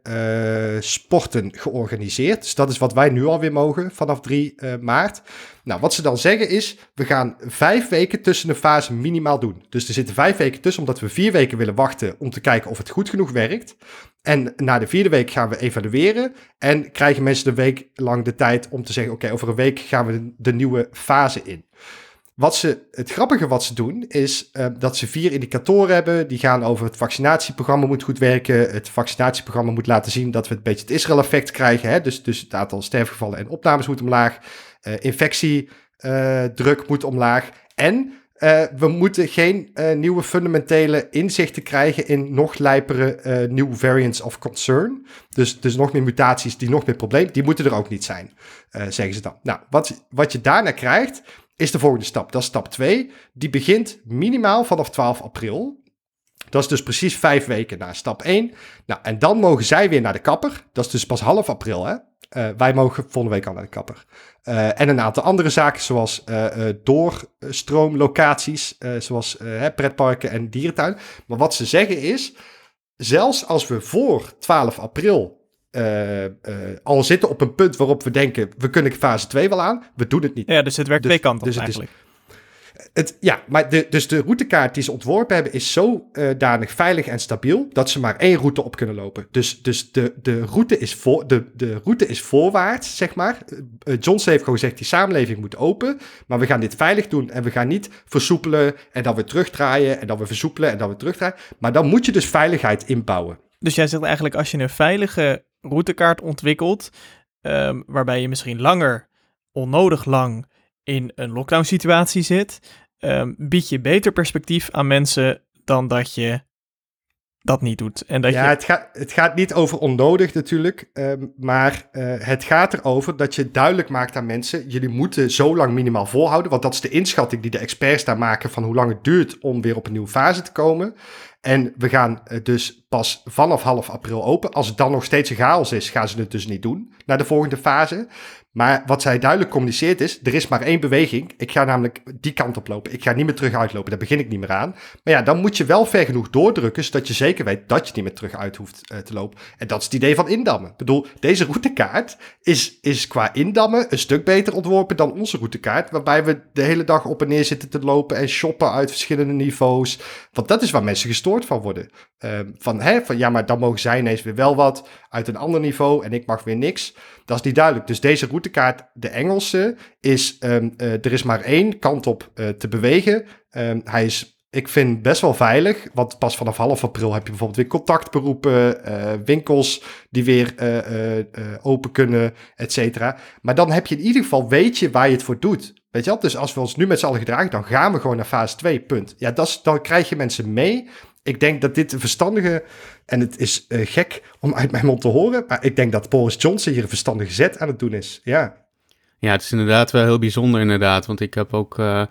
sporten georganiseerd. Dus dat is wat wij nu alweer mogen vanaf 3 maart. Nou, wat ze dan zeggen is, we gaan vijf weken tussen de fase minimaal doen. Dus er zitten vijf weken tussen, omdat we vier weken willen wachten om te kijken of het goed genoeg werkt. En na de vierde week gaan we evalueren en krijgen mensen de week lang de tijd om te zeggen, oké, over een week gaan we de, nieuwe fase in. Wat ze, het grappige wat ze doen, is uh, dat ze vier indicatoren hebben. Die gaan over het vaccinatieprogramma moet goed werken. Het vaccinatieprogramma moet laten zien dat we een beetje het Israël-effect krijgen. Hè? Dus, dus het aantal sterfgevallen en opnames moet omlaag. Uh, infectiedruk uh, moet omlaag. En we moeten geen nieuwe fundamentele inzichten krijgen in nog lijpere nieuwe variants of concern. Dus, dus nog meer mutaties die nog meer problemen, die moeten er ook niet zijn, zeggen ze dan. Nou, wat, wat je daarna krijgt, is de volgende stap. Dat is stap 2. Die begint minimaal vanaf 12 april. Dat is dus precies vijf weken na stap 1. Nou, en dan mogen zij weer naar de kapper. Dat is dus pas half april, hè? Uh, wij mogen volgende week al naar de kapper. Uh, en een aantal andere zaken, zoals uh, doorstroomlocaties, zoals pretparken en dierentuin. Maar wat ze zeggen is, zelfs als we voor 12 april al zitten op een punt waarop we denken, we kunnen fase 2 wel aan, we doen het niet. Ja, dus het werkt dus, twee kanten dus eigenlijk. Het, ja, maar de, dus de routekaart die ze ontworpen hebben is zo uh, danig veilig en stabiel dat ze maar één route op kunnen lopen. Dus, dus de, de, route is voor, de, de route is voorwaarts, zeg maar. Johnson heeft gewoon gezegd, die samenleving moet open, maar we gaan dit veilig doen en we gaan niet versoepelen en dan weer terugdraaien en dan weer versoepelen en dan weer terugdraaien. Maar dan moet je dus veiligheid inbouwen. Dus jij zegt eigenlijk, als je een veilige routekaart ontwikkelt, um, waarbij je misschien langer, onnodig lang in een lockdown situatie zit, um, bied je beter perspectief aan mensen dan dat je dat niet doet. En dat ja, je... het, gaat, het gaat niet over onnodig natuurlijk, um, maar uh, het gaat erover dat je duidelijk maakt aan mensen, jullie moeten zo lang minimaal volhouden, want dat is de inschatting die de experts daar maken van hoe lang het duurt om weer op een nieuwe fase te komen. En we gaan uh, dus pas vanaf half april open. Als het dan nog steeds een chaos is, gaan ze het dus niet doen naar de volgende fase. Maar wat zij duidelijk communiceert is, er is maar één beweging. Ik ga namelijk die kant op lopen. Ik ga niet meer terug uitlopen, daar begin ik niet meer aan. Maar ja, dan moet je wel ver genoeg doordrukken, zodat je zeker weet dat je niet meer terug uit hoeft uh, te lopen. En dat is het idee van indammen. Ik bedoel, deze routekaart is, is qua indammen een stuk beter ontworpen dan onze routekaart, waarbij we de hele dag op en neer zitten te lopen en shoppen uit verschillende niveaus. Want dat is waar mensen gestoord van worden. Uh, van, hè, van ja, maar dan mogen zij ineens weer wel wat uit een ander niveau en ik mag weer niks. Dat is niet duidelijk. Dus deze routekaart, de Engelse, is um, uh, er is maar één kant op uh, te bewegen. Um, hij is, ik vind, best wel veilig. Want pas vanaf half april heb je bijvoorbeeld weer contactberoepen, uh, winkels die weer open kunnen, et cetera. Maar dan heb je in ieder geval, weet je waar je het voor doet. Weet je wel? Dus als we ons nu met z'n allen gedragen, dan gaan we gewoon naar fase 2, punt. Ja, dat is, dan krijg je mensen mee ik denk dat dit een verstandige, en het is uh, gek om uit mijn mond te horen, maar ik denk dat Boris Johnson hier een verstandige zet aan het doen is. Ja. Ja, het is inderdaad wel heel bijzonder inderdaad, want ik heb ook, uh,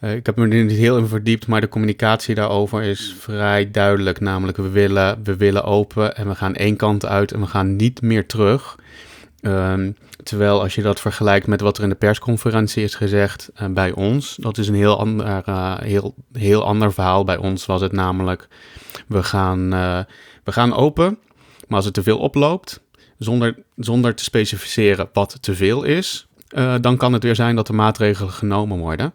uh, ik heb me er niet heel in verdiept, maar de communicatie daarover is vrij duidelijk. Namelijk, we willen, we willen open en we gaan één kant uit en we gaan niet meer terug. Um, terwijl als je dat vergelijkt met wat er in de persconferentie is gezegd uh, bij ons, dat is een heel ander, uh, heel, heel ander verhaal. Bij ons was het namelijk, we gaan, uh, we gaan open, maar als het te veel oploopt, zonder, zonder te specificeren wat te veel is, dan kan het weer zijn dat er maatregelen genomen worden.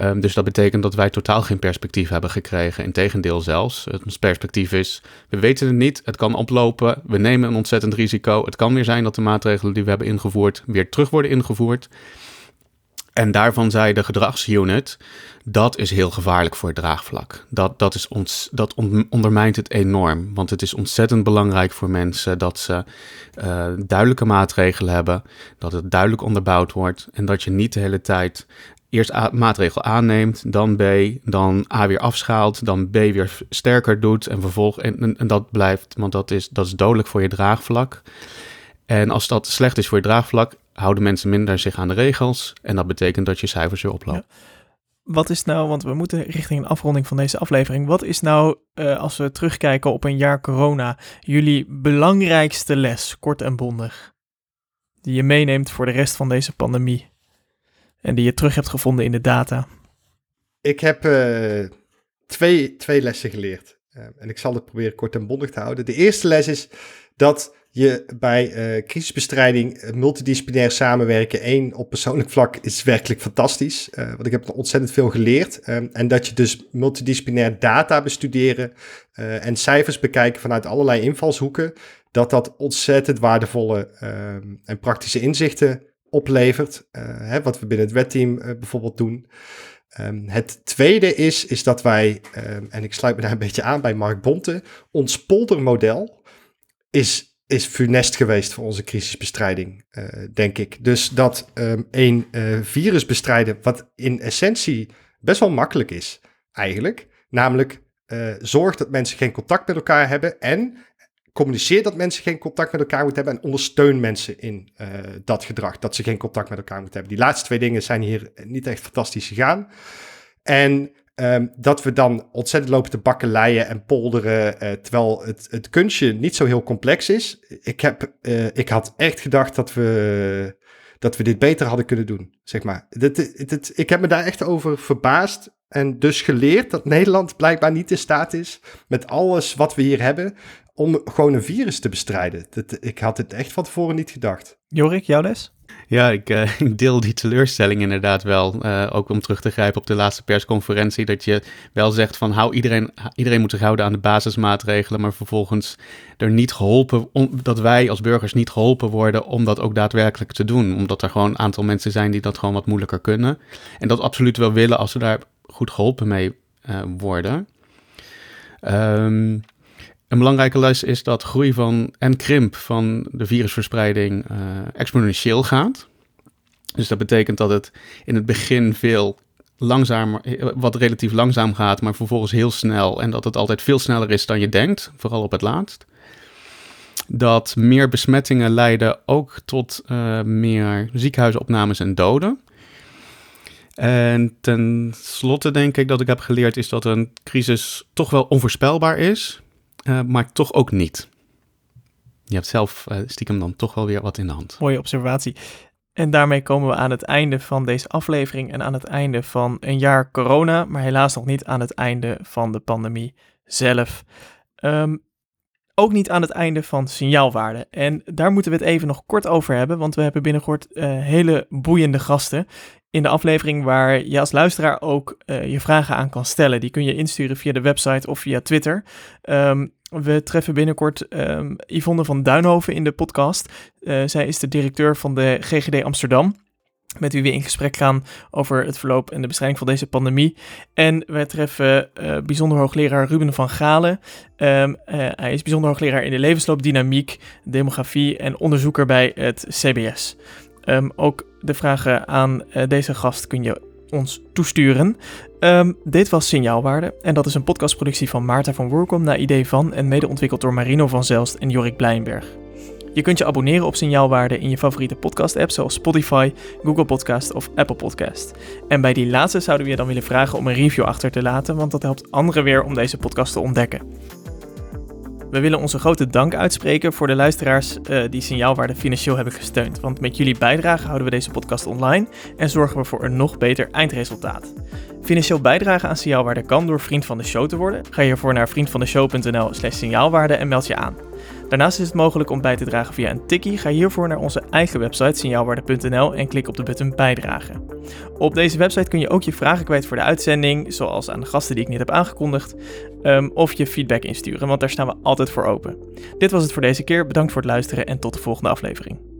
Um, dus dat betekent dat wij totaal geen perspectief hebben gekregen. Integendeel zelfs. Het perspectief is, we weten het niet, het kan oplopen, we nemen een ontzettend risico. Het kan weer zijn dat de maatregelen die we hebben ingevoerd weer terug worden ingevoerd. En daarvan zei de gedragsunit, dat is heel gevaarlijk voor het draagvlak. Dat, dat, is ons, dat ondermijnt het enorm. Want het is ontzettend belangrijk voor mensen dat ze uh, duidelijke maatregelen hebben. Dat het duidelijk onderbouwd wordt. En dat je niet de hele tijd eerst A, maatregel aanneemt, dan B, dan A weer afschaalt, dan B weer sterker doet en vervolgens en, en, dat blijft, want dat is, dat is dodelijk voor je draagvlak. En als dat slecht is voor je draagvlak, houden mensen minder zich aan de regels en dat betekent dat je cijfers weer oplopen. Wat is nou, want we moeten richting een afronding van deze aflevering. Wat is nou, uh, als we terugkijken op een jaar corona, jullie belangrijkste les, kort en bondig, die je meeneemt voor de rest van deze pandemie? En die je terug hebt gevonden in de data? Ik heb uh, twee, twee lessen geleerd. Uh, en ik zal het proberen kort en bondig te houden. De eerste les is dat je bij uh, crisisbestrijding multidisciplinair samenwerken, één op persoonlijk vlak, is werkelijk fantastisch. want ik heb ontzettend veel geleerd. en dat je dus multidisciplinair data bestuderen en cijfers bekijken vanuit allerlei invalshoeken, dat dat ontzettend waardevolle en praktische inzichten oplevert. Uh, hè, wat we binnen het wetteam uh, bijvoorbeeld doen. Um, het tweede is, is dat wij, um, en ik sluit me daar een beetje aan bij Mark Bonte, ons poldermodel is, is funest geweest voor onze crisisbestrijding, uh, denk ik. Dus dat um, een virus bestrijden, wat in essentie best wel makkelijk is, eigenlijk. Namelijk, zorg dat mensen geen contact met elkaar hebben en communiceer dat mensen geen contact met elkaar moeten hebben en ondersteun mensen in uh, dat gedrag, dat ze geen contact met elkaar moeten hebben. Die laatste twee dingen zijn hier niet echt fantastisch gegaan. En um, dat we dan ontzettend lopen te bakkeleien en polderen, uh, terwijl het, het kunstje niet zo heel complex is. Ik, heb, uh, ik had echt gedacht dat we, dat we dit beter hadden kunnen doen, zeg maar. Dit, ik heb me daar echt over verbaasd en dus geleerd dat Nederland blijkbaar niet in staat is met alles wat we hier hebben om gewoon een virus te bestrijden. Dat, ik had het echt van tevoren niet gedacht. Jorik, jouw les? Ja, ik, uh, ik deel die teleurstelling inderdaad wel. Uh, ook om terug te grijpen op de laatste persconferentie. Dat je wel zegt van hou iedereen, iedereen moet zich houden aan de basismaatregelen. Maar vervolgens er niet geholpen, om, dat wij als burgers niet geholpen worden om dat ook daadwerkelijk te doen. Omdat er gewoon een aantal mensen zijn die dat gewoon wat moeilijker kunnen. En dat absoluut wel willen als we daar goed geholpen mee uh, worden. Um, een belangrijke les is dat groei van en krimp van de virusverspreiding uh, exponentieel gaat. Dus dat betekent dat het in het begin veel langzamer, eh, wat relatief langzaam gaat, maar vervolgens heel snel. En dat het altijd veel sneller is dan je denkt, vooral op het laatst. Dat meer besmettingen leiden ook tot uh, meer ziekenhuisopnames en doden. En ten slotte denk ik dat ik heb geleerd is dat een crisis toch wel onvoorspelbaar is. Uh, maar toch ook niet. Je hebt zelf uh, stiekem dan toch wel weer wat in de hand. Mooie observatie. En daarmee komen we aan het einde van deze aflevering en aan het einde van een jaar corona, maar helaas nog niet aan het einde van de pandemie zelf. Um, ook niet aan het einde van signaalwaarde. En daar moeten we het even nog kort over hebben, want we hebben binnenkort uh, hele boeiende gasten in de aflevering waar je als luisteraar ook uh, je vragen aan kan stellen. Die kun je insturen via de website of via Twitter. Um, we treffen binnenkort um, Yvonne van Duinhoven in de podcast. Uh, zij is de directeur van de GGD Amsterdam met wie we in gesprek gaan over het verloop en de bestrijding van deze pandemie. En we treffen uh, bijzonder hoogleraar Ruben van Galen. Um, uh, hij is bijzonder hoogleraar in de levensloopdynamiek, demografie en onderzoeker bij het CBS. Um, ook de vragen aan uh, deze gast kun je ons toesturen. Um, dit was Signaalwaarde en dat is een podcastproductie van Maarten van Woerkom naar idee van en mede ontwikkeld door Marino van Zelst en Jorik Blijnberg. Je kunt je abonneren op Signaalwaarde in je favoriete podcast-app zoals Spotify, Google Podcast of Apple Podcast. En bij die laatste zouden we je dan willen vragen om een review achter te laten, want dat helpt anderen weer om deze podcast te ontdekken. We willen onze grote dank uitspreken voor de luisteraars uh, die Signaalwaarde financieel hebben gesteund. Want met jullie bijdrage houden we deze podcast online en zorgen we voor een nog beter eindresultaat. Financieel bijdragen aan Signaalwaarde kan door vriend van de show te worden. Ga hiervoor naar vriendvandeshow.nl slash signaalwaarde en meld je aan. Daarnaast is het mogelijk om bij te dragen via een tikkie. Ga hiervoor naar onze eigen website signaalwaarde.nl en klik op de button bijdragen. Op deze website kun je ook je vragen kwijt voor de uitzending, zoals aan de gasten die ik net heb aangekondigd, um, of je feedback insturen, want daar staan we altijd voor open. Dit was het voor deze keer. Bedankt voor het luisteren en tot de volgende aflevering.